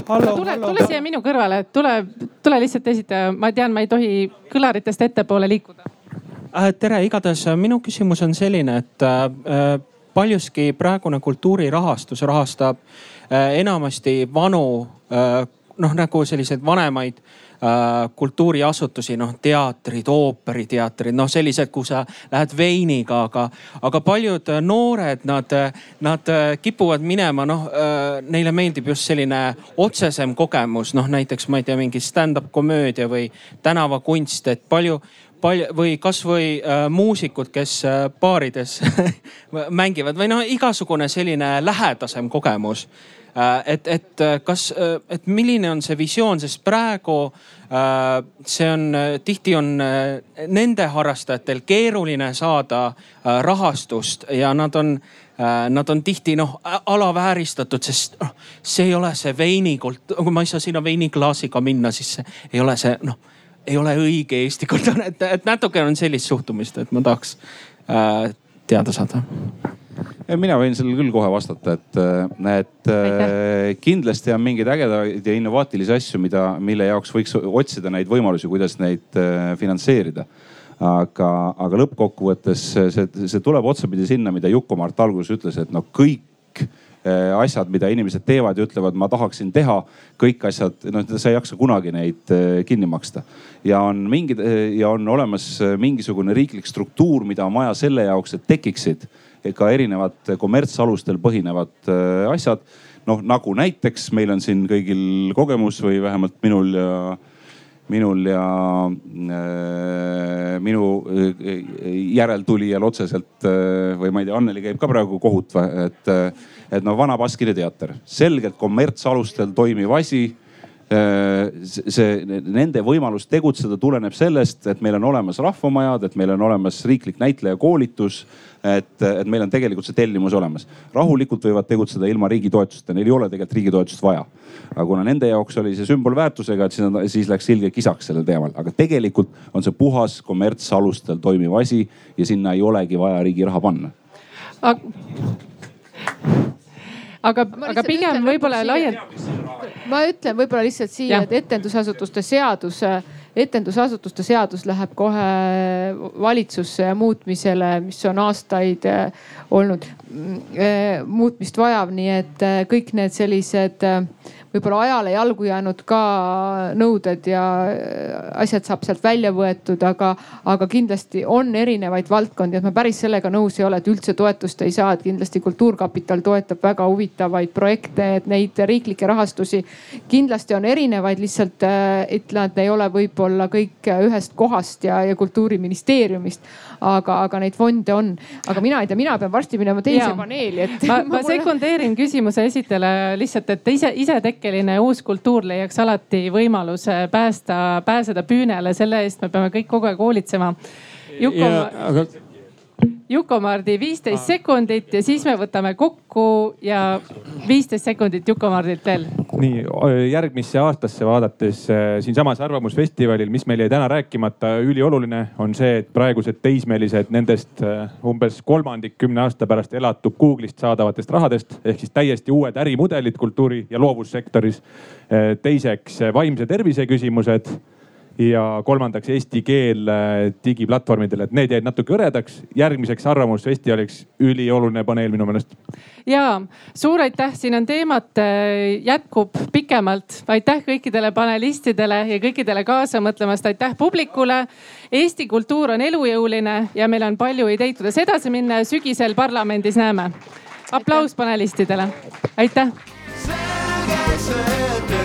Hallo, tule, tule siia minu kõrvale, tule, tule lihtsalt esita, ma tean, ma ei tohi kõlaritest ettepoole liikuda äh,. tere, igatahes äh, minu küsimus on selline, et äh, paljuski praegune kultuurirahastus rahastab äh, enamasti vanu äh, noh, nagu selliseid vanemaid äh, Äh, kultuuriasutusi, noh teatrid, ooperiteatrid, noh sellised, kuhu sa lähed veiniga, aga, aga paljud noored, nad, nad kipuvad minema, noh neile meeldib just selline otsesem kogemus, noh näiteks ma ei tea, mingi stand-up komöödia või tänavakunst, et palju palju või kasvõi äh, muusikud, kes äh, baarides mängivad või noh, igasugune selline lähedasem kogemus. Äh, et, et äh, kas, äh, et milline on see visioon, sest praegu see on, tihti on nende harrastajatel keeruline saada rahastust ja nad on nad on tihti noh alavääristatud, sest noh, see ei ole see veinikult, kui ma ei saa sinna veiniklaasiga minna, siis see ei ole see noh, ei ole õige Eesti kultuur, et, et natuke on sellist suhtumist, et ma tahaks äh, teada saada mina võin sellele küll kohe vastata, et, et Aitäh. kindlasti on mingeid ägedaid ja innovaatilisi asju, mida, mille jaoks võiks otsida neid võimalusi, kuidas neid äh, finantseerida. aga, aga lõppkokkuvõttes see, see tuleb otsapidi sinna, mida Juku-Mart alguses ütles, et no kõik Äh, asjad, mida inimesed teevad ja ütlevad, ma tahaksin teha, kõik asjad, noh sa ei jaksa kunagi neid äh, kinni maksta. ja on mingid ja on olemas mingisugune riiklik struktuur, mida on vaja selle jaoks, et tekiksid ka erinevad kommertsalustel põhinevad asjad. noh nagu näiteks meil on siin kõigil kogemus või vähemalt minul ja minul ja äh, minu äh, järeltulijal otseselt äh, või ma ei tea, Anneli käib ka praegu kohut või, et, et no Vana Baskini teater, selgelt kommertsalustel toimiv asi äh, see, nende võimalus tegutseda tuleneb sellest, et meil on olemas rahvamajad, et meil on olemas riiklik näitlejakoolitus et, et meil on tegelikult see tellimus olemas. rahulikult võivad tegutseda ilma riigi toetuseta, neil ei ole tegelikult riigi toetust vaja. aga kuna nende jaoks oli see sümbolväärtusega, et siis, siis läks ilge kisaks sellel teemal, aga tegelikult on see puhas kommertsalustel toimiv asi ja sinna ei olegi vaja riigi raha panna aga, aga pigem võib-olla laiend-. ma ütlen võib-olla lihtsalt siia, et etendusasutuste seadus etendusasutuste seadus läheb kohe valitsusse muutmisele, mis on aastaid eh, olnud mm, eh, muutmist vajav, nii et eh, kõik need sellised võib-olla ajale jalgu jäänud ka nõuded ja asjad saab sealt välja võetud, aga, aga kindlasti on erinevaid valdkondi, et ma päris sellega nõus ei ole, et üldse toetust ei saa, et kindlasti Kultuurkapital toetab väga huvitavaid projekte, et neid riiklikke rahastusi kindlasti on erinevaid, lihtsalt ütlen, et ei ole võib-olla kõik ühest kohast ja, ja kultuuriministeeriumist. aga, aga neid fonde on, aga mina ei tea, mina pean varsti minema teise ja. paneeli, et. ma, ma sekundeerin küsimuse esitajale lihtsalt, et ise, isetekkeline uus kultuur leiaks alati võimaluse päästa, pääseda püünele, selle eest me peame kõik kogu aeg hoolitsema. Juko, aga Juko-Mardi viisteist sekundit ja siis me võtame kokku ja viisteist sekundit Juko-Mardilt veel. nii järgmisse aastasse vaadates siinsamas Arvamusfestivalil, mis meil jäi täna rääkimata, ülioluline on see, et praegused teismelised nendest umbes kolmandik kümne aasta pärast elatub Google'ist saadavatest rahadest ehk siis täiesti uued ärimudelid kultuuri ja loovussektoris. Teiseks vaimse tervise küsimused ja kolmandaks eesti keel äh, digiplatvormidel, et need jäid natuke hõredaks. järgmiseks Arvamusfestivaliks ülioluline paneel minu meelest. ja suur aitäh, siin on teemat äh, jätkub pikemalt. aitäh kõikidele panelistidele ja kõikidele kaasa mõtlemast, aitäh publikule. Eesti kultuur on elujõuline ja meil on palju ideid, kuidas edasi minna ja sügisel parlamendis näeme. aplaus panelistidele, aitäh. selge see, et